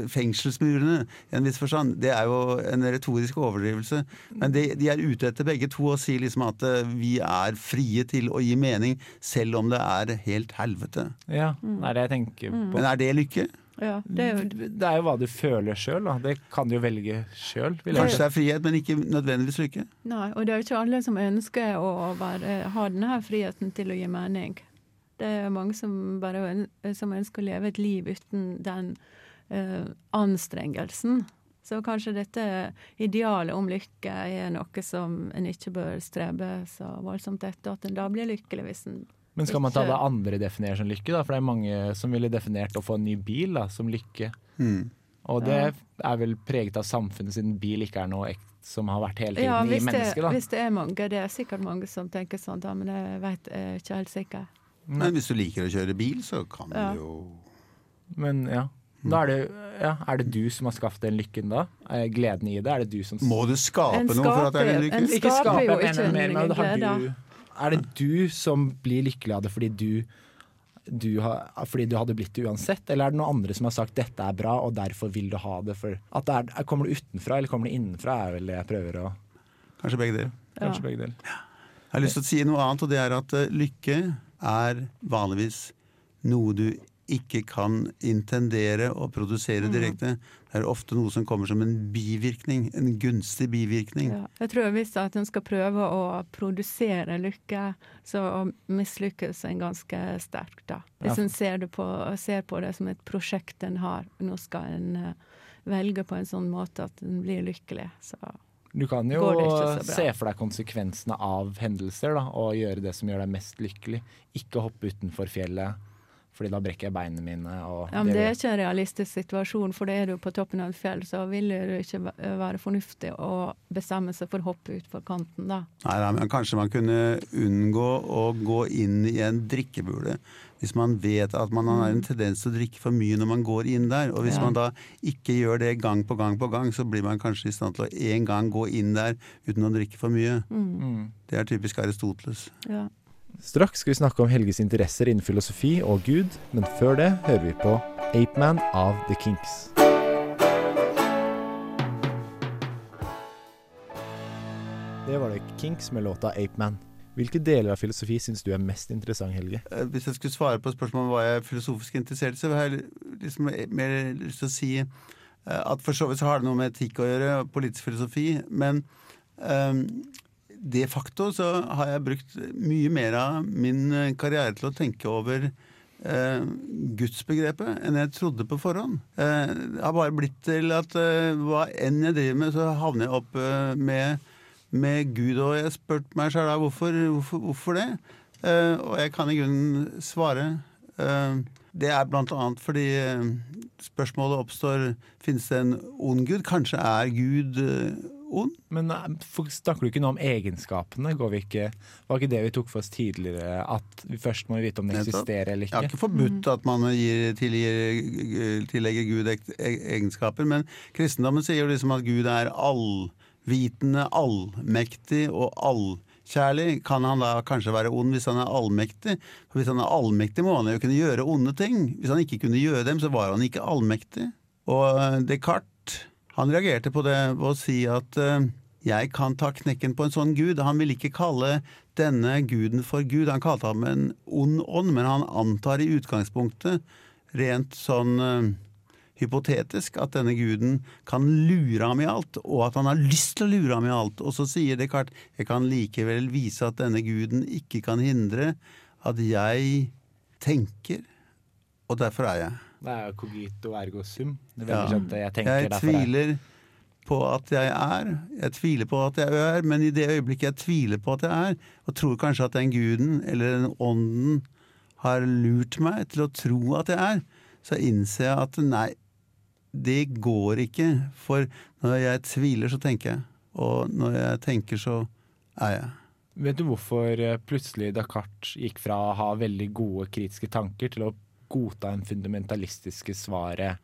fengselsmurene i en viss forstand. Det er jo en retorisk overdrivelse. Men de, de er ute etter begge to og sier liksom at vi er frie til å gi mening, selv om det er helt helvete. Ja, det er det jeg tenker på. Men er det lykke? Ja, det er jo Det er jo hva du føler sjøl, da. Det kan du jo velge sjøl. Kanskje det er frihet, men ikke nødvendigvis lykke? Nei, og det er jo ikke alle som ønsker å være, ha denne her friheten til å gi mening. Det er mange som bare som ønsker å leve et liv uten den uh, anstrengelsen. Så kanskje dette idealet om lykke er noe som en ikke bør strebe så voldsomt etter, at en da blir lykkelig hvis en Men skal man ta det andre definerer som lykke, da? For det er mange som ville definert å få en ny bil da, som lykke. Mm. Og det er vel preget av samfunnet siden bil ikke er noe som har vært hele tiden Ja, i mennesket, da. hvis det er mange. Det er sikkert mange som tenker sånn, da, men jeg vet jeg er ikke helt sikker. Men hvis du liker å kjøre bil, så kan Ja. du jo Men ja. Da er det, ja. Er det du som har skaffet den lykken da? Gleden i det? Er det du som Må du skape En noe for at det er en lykke? en Ikke skaper skape, jo ikke en glede. Er det du som blir lykkelig av det fordi du, du har, fordi du hadde blitt det uansett, eller er det noen andre som har sagt 'dette er bra', og derfor vil du ha det? For at det er, kommer det utenfra, eller kommer det innenfra, er vel det jeg prøver å Kanskje begge deler. Kanskje begge deler. Jeg har lyst til å si noe annet, og det er at eh, lykke er vanligvis noe du ikke kan intendere og produsere Mm. direkte. Det er ofte noe som kommer som en bivirkning, en gunstig bivirkning. Ja. Jeg tror hvis at en skal prøve å produsere lykke, så mislykkes en ganske sterkt, da. Hvis en ser, på, ser på det som et prosjekt en har. Nå skal en velge på en sånn måte at en blir lykkelig. Så Du kan jo se for deg konsekvensene av hendelser da, og gjøre det som gjør deg mest lykkelig. Ikke hoppe utenfor fjellet, fordi da brekker jeg beina mine. Og ja, men det er ikke en realistisk situasjon, for det er du på toppen av et fjell, så vil det ikke være fornuftig å bestemme seg for å hoppe utfor kanten, da. Nei, nei, men kanskje man kunne unngå å gå inn i en drikkebule. Hvis man vet at man har en tendens til å drikke for mye når man går inn der. Og hvis Ja. man da ikke gjør det gang på gang på gang, så blir man kanskje i stand til å en gang gå inn der uten å drikke for mye. Mm. Det er typisk Aristoteles. Ja. Straks skal vi snakke om Helges interesser innen filosofi og Gud, men før det hører vi på Apeman av The Kinks. Det var det Kinks med låta Apeman. Hvilke deler av filosofi syns du er mest interessant, Helge? Eh, Hvis jeg skulle svare på spørsmålet om hva jeg er filosofisk interessert i, så har jeg liksom mer lyst til å si eh, at for så vidt så har det noe med etikk å gjøre, politisk filosofi, men eh, de facto så har jeg brukt mye mer av min eh, karriere til å tenke over eh, gudsbegrepet enn jeg trodde på forhånd. Eh, det har bare blitt til at eh, hva enn jeg driver med, så havner jeg opp eh, med med Gud, og jeg har spurt meg sjøl hvorfor, hvorfor, hvorfor det? Eh, og jeg kan i grunnen svare. Det er blant annet fordi spørsmålet oppstår finnes det en ond gud. Kanskje er Gud ond? Men eh, snakker du ikke nå om egenskapene? Går vi ikke, var ikke det vi tok for oss tidligere, at vi først må vite om det eksisterer eller ikke? Jeg har ikke? ikke forbudt at man gir, tilgir, tillegger Gud e- egenskaper, men kristendommen sier jo liksom at Gud er allvitende, allmektig og allkjærlig. Kan han da kanskje være ond hvis han er allmektig? For Hvis han er allmektig, må han jo kunne gjøre onde ting. Hvis han ikke kunne gjøre dem, så var han ikke allmektig. Og eh, Descartes han reagerte på det ved å si at eh, jeg kan ta knekken på en sånn gud. Han ville ikke kalle denne guden for gud. Han kalte ham en ond ånd, men han antar i utgangspunktet, rent sånn uh, hypotetisk, at denne guden kan lure ham i alt, og at han har lyst til å lure ham i alt. Og så sier Descartes jeg kan likevel vise at denne guden ikke kan hindre at jeg tenker, og derfor er jeg. Det er jo cogito ergo sum. Det Ja. veldig kjente jeg tenker Jeg er. tviler på at jeg er. Jeg tviler på at jeg er, men i det øyeblikket jeg tviler på at jeg er, og tror kanskje at den guden eller den ånden har lurt meg til å tro at jeg er, så innser jeg at nei, det går ikke. For når jeg tviler, så tenker jeg. Og når jeg tenker, så er jeg. Vet du hvorfor eh, plutselig Descartes gikk fra å ha veldig gode kritiske tanker til å godta en fundamentalistiske svaret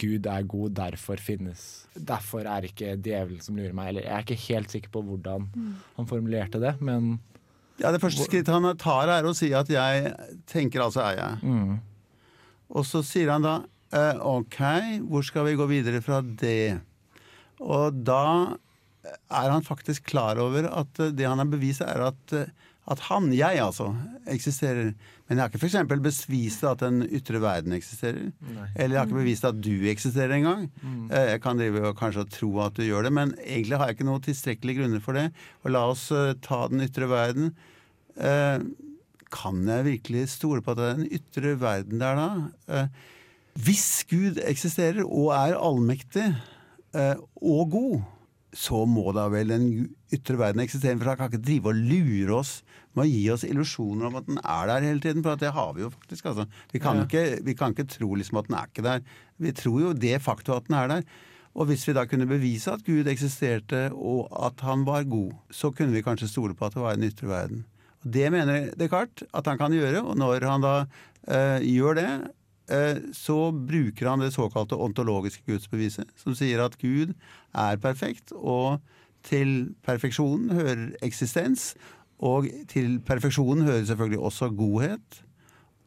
Gud er god, derfor finnes Derfor er ikke djevelen som lurer meg. Eller jeg er ikke helt sikker på hvordan han formulerte det, men Ja, Det første skrittet han tar, er å si at jeg tenker, altså er jeg. mm. Og så sier han da eh, OK, hvor skal vi gå videre fra det? Og da er han faktisk klar over at eh, det han har bevist, er at, eh, at han, jeg altså, eksisterer. Men jeg har ikke f.eks. bevist at den ytre verden eksisterer. Nei. Eller jeg har ikke bevist at du eksisterer engang. Mm. Eh, Jeg kan drive og kanskje tro at du gjør det, men egentlig har jeg ikke noe tilstrekkelige grunner for det. Og la oss eh, ta den ytre verden. Eh, Kan jeg virkelig stole på at det er den ytre verden der da? Hvis Gud eksisterer og er allmektig og god, så må da vel den ytre verden eksistere, for han kan ikke drive og lure oss med å gi oss illusjoner om at den er der hele tiden, for at det har vi jo faktisk. Altså. Vi, kan Ja. ikke, vi kan ikke tro liksom at den er ikke der. Vi tror jo det faktum at den er der. Og hvis vi da kunne bevise at Gud eksisterte og at han var god, så kunne vi kanskje stole på at det var en ytre verden. Og Det mener Descartes at han kan gjøre, og når han da eh, gjør det, så bruker han det såkalte ontologiske gudsbeviset, som sier at Gud er perfekt, og til perfeksjonen hører eksistens, og til perfeksjonen hører selvfølgelig også godhet.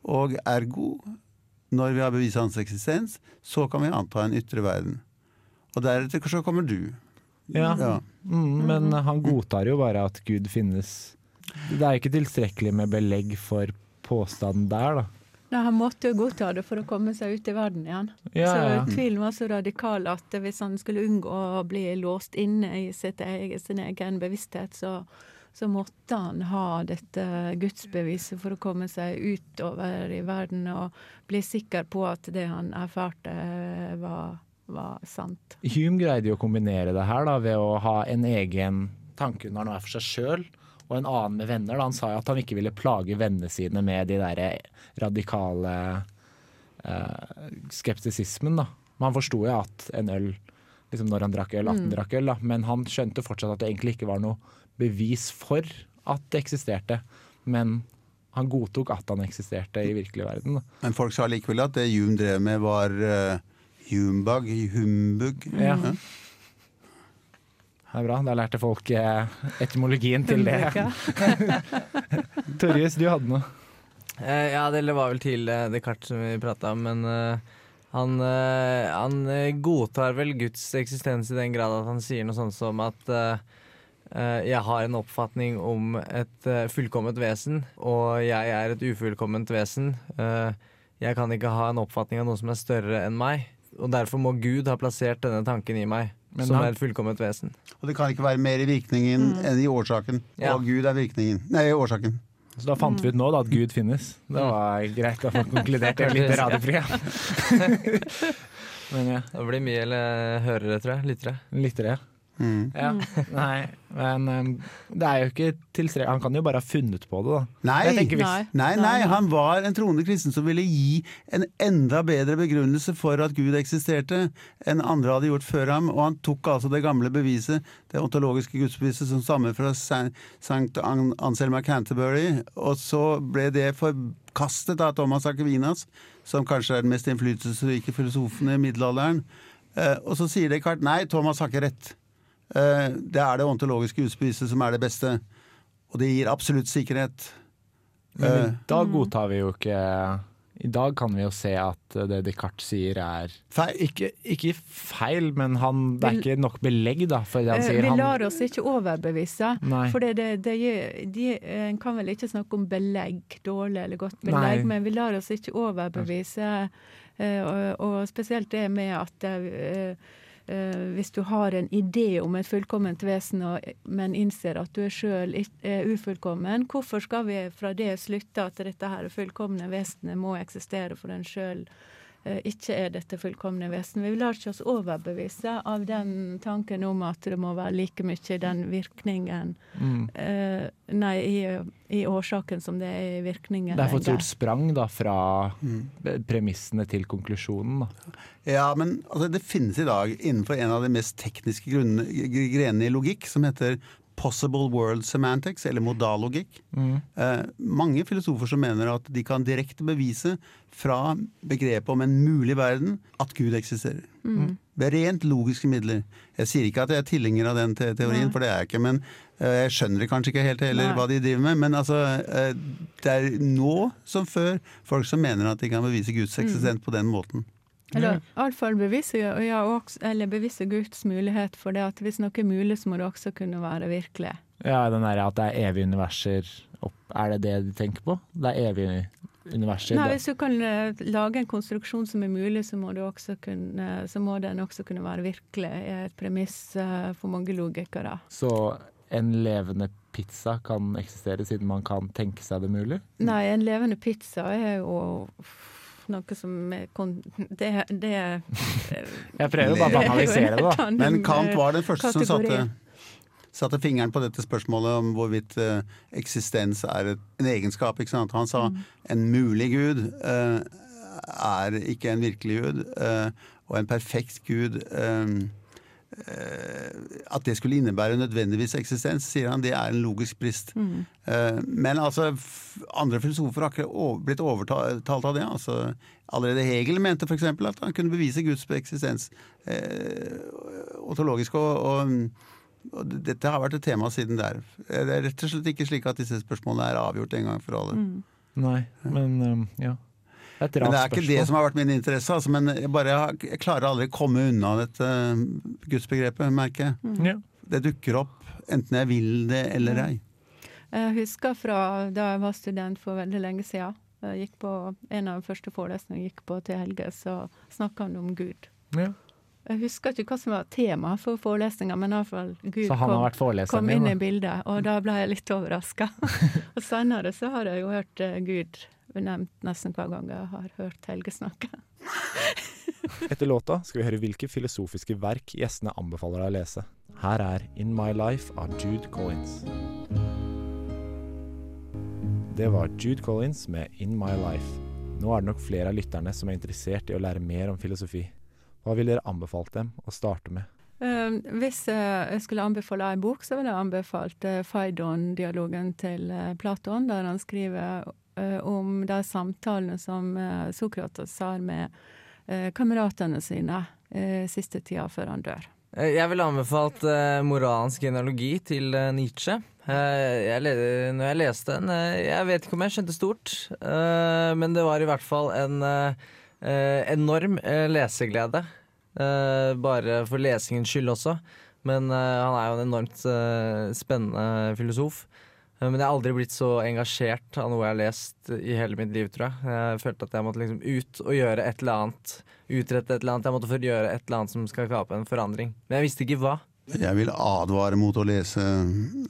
Og ergo, når vi har bevist hans eksistens, så kan vi anta en ytre verden. Og deretter så kommer du. Ja. Ja. Mm, men han godtar jo bare at Gud finnes. Det er ikke tilstrekkelig med belegg for påstanden der, da. Nei, Han måtte jo godta det for å komme seg ut i verden igjen. Ja, så ja. tvilen var så radikal at hvis han skulle unngå å bli låst inne i sitt egen, sin egen bevissthet, så, så måtte han ha dette gudsbeviset for å komme seg utover i verden og bli sikker på at det han erfarte, var var sant. Hume greide jo å kombinere det her da, ved å ha en egen tanke når han er for seg sjøl, og en annen med venner. Da. Han sa jo at han ikke ville plage vennene sine med de der radikale eh, skeptisismen. Da. Men han forsto jo at en øl liksom når han drakk øl, at han Mm. drakk øl. Da. Men han skjønte fortsatt at det egentlig ikke var noe bevis for at det eksisterte. Men han godtok at han eksisterte i virkelig verden. Da. Men folk sa likevel at det Hume drev med var uh, humbug, humbug. Ja. Det er bra. Da lærte folk eh, etymologien til det. Torjus, du hadde noe. Eh, ja, det var vel til eh, Descartes som vi prata om, men eh, han, eh, han godtar vel Guds eksistens i den grad at han sier noe sånt som at eh, eh, jeg har en oppfatning om et eh, fullkomment vesen, og jeg er et ufullkomment vesen. Eh, jeg kan ikke ha en oppfatning av noe som er større enn meg, og derfor må Gud ha plassert denne tanken i meg, Men som han- er et fullkomment vesen. Og det kan ikke være mer i virkningen Mm. enn i årsaken. Ja. Og Gud er virkningen. Nei, årsaken. Så da fant vi ut nå da, at Gud finnes. Det var greit å få konkludert er et lite radioprogram. Men ja. Det blir mye eller hørere, tror jeg. Lyttere. Lyttere. Mm. Ja. Nei, men um, det er jo ikke tilstrekkelig Han kan jo bare ha funnet på det, da. Nei, hvis- nei, nei, han var en troende kristen som ville gi en enda bedre begrunnelse for at Gud eksisterte enn andre hadde gjort før ham, og han tok altså det gamle beviset, det ontologiske gudsbeviset som stammer fra St. Anselma Canterbury, og så ble det forkastet av Thomas Akevinas, som kanskje er den mest innflytelsesrike filosofen i middelalderen. Eh, og så sier Descartes nei, Thomas har ikke rett. Eh, det er det ontologiske gudsbeviset som er det beste, og det gir absolutt sikkerhet. Men Eh, godtar vi jo ikke I dag kan vi jo se at det Descartes sier er feil. Ikke, ikke feil, men han, det er ikke nok belegg da, for det han Eh, sier. Vi lar oss ikke overbevise. Nei. For det, det, det, de, En kan vel ikke snakke om belegg, dårlig eller godt Nei. men vi lar oss ikke overbevise. Og, og spesielt det med at eh, hvis du har en idé om et fullkomment vesen, men innser at du sjøl er ufullkommen, hvorfor skal vi fra det slutte at dette her fullkomne vesenet må eksistere for en sjøl? Ikke er dette fullkomne vesen. Vi lar ikke oss overbevise av den tanken om at det må være like mye den virkningen Mm. eh, Nei, i, i årsaken som det er i virkningen. det er for et stort sprang da, fra Mm. premissene til konklusjonen. Da. Ja, men altså, det finnes i dag innenfor en av de mest tekniske grenene i logikk, som heter possible world semantics, eller modallogikk. Mm. Eh, mange filosofer som mener at de kan direkte bevise fra begrepet om en mulig verden at Gud eksisterer. Mm. Ved rent logiske midler. Jeg sier ikke at jeg er tilhenger av den te teorien, Nei. for det er jeg ikke. Men eh, jeg skjønner det kanskje ikke helt heller Nei. hva de driver med. Men altså, eh, det er nå som før folk som mener at de kan bevise Guds Mm. på den måten. Eller iallfall bevisse, ja, bevisse eller Guds mulighet for det at hvis noe er mulig, så må det også kunne være virkelig. Ja, den der at det er evige universer opp, Er det det de tenker på? Det er evige universer? Nei, Hvis du kan eh, lage en konstruksjon som er mulig, så må, kunne, så må den også kunne være virkelig. er et premiss eh, for mange logikere. Så en levende pizza kan eksistere siden man kan tenke seg det mulig? Nei, en levende pizza er jo noe som Det, det Jeg prøver bare å banalisere det, da. Men Kant var den første som satte, satte fingeren på dette spørsmålet om hvorvidt uh, eksistens er et, en egenskap. Ikke sant? Han sa Mm. en mulig gud uh, er ikke en virkelig gud, uh, og en perfekt gud eh, At det skulle innebære nødvendigvis eksistens, sier han, det er en logisk brist. Mm. Eh, Men altså, andre filosofer har ikke blitt overtalt av det. Altså, allerede Hegel mente f.eks. at han kunne bevise Guds eksistens eh, ontologisk. Og, og, og dette har vært et tema siden der. Det er rett og slett ikke slik at disse spørsmålene er avgjort en gang for alle. Mm. Nei, men um, ja. Men det er ikke det som har vært min interesse. Altså, men jeg, bare, jeg klarer aldri å komme unna dette eh, gudsbegrepet, merker jeg. Mm. Ja. Det dukker opp enten jeg vil det eller ei. Jeg husker fra da jeg var student for veldig lenge siden. Jeg gikk på, en av de første forelesningene jeg gikk på til Helge, så snakka han om Gud. Ja. Jeg husker ikke hva som var tema for forelesninga, men iallfall Gud kom, kom inn i bildet, og da ble jeg litt overraska. og senere så har jeg jo hørt eh, Gud nevnt nesten hver gang jeg har hørt Helge snakke. Etter låta skal vi høre hvilke filosofiske verk gjestene anbefaler deg å lese. Her er In My Life av Jude Collins. Det var Jude Collins med In My Life. Nå er det nok flere av lytterne som er interessert i å lære mer om filosofi. Hva ville dere anbefalt dem å starte med? Eh, hvis eh, jeg skulle anbefale en bok, så ville jeg anbefalt uh, Phaidon-dialogen til eh, Platon, der han skriver eh, om de samtalene som eh, Sokrates har med eh, kameratene sine eh, siste tida før han dør. Eh, Jeg ville anbefalt uh, moralens genealogi til uh, Nietzsche. Uh, jeg, når jeg leste den eh, Jeg vet ikke om jeg skjønte stort, eh, men det var i hvert fall en eh, eh, enorm eh, leseglede. Eh, bare for lesingens skyld også. Men eh, han er jo en enormt eh, spennende filosof. Eh, Men jeg har aldri blitt så engasjert av noe jeg har lest i hele mitt liv, tror jeg. Jeg følte at jeg måtte liksom ut og gjøre et eller annet. Utrette et eller annet. Jeg måtte gjøre et eller annet som skal skape en forandring. Men jeg visste ikke hva. Jeg vil advare mot å lese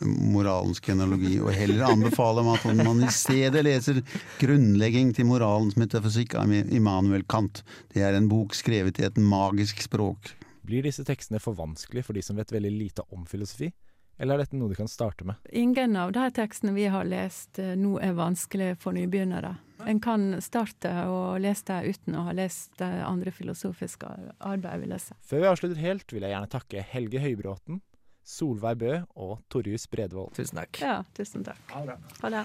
moralens genealogi, og heller anbefale meg at man i stedet leser 'Grunnlegging til moralens metafysikk' av Immanuel Kant. Det er en bok skrevet i et magisk språk. Blir disse tekstene for vanskelig for de som vet veldig lite om filosofi? Eller er dette noe de kan starte med? Ingen av de tekstene vi har lest eh, nå er vanskelig for nybegynnere. En kan starte å lese det uten å ha lest eh, andre filosofiske arbeid, vil jeg si. Før vi avslutter helt, vil jeg gjerne takke Helge Høybråten, Solveig Bø og Torjus Bredvold. Tusen takk. Ja, tusen takk. Ha det. Ha det.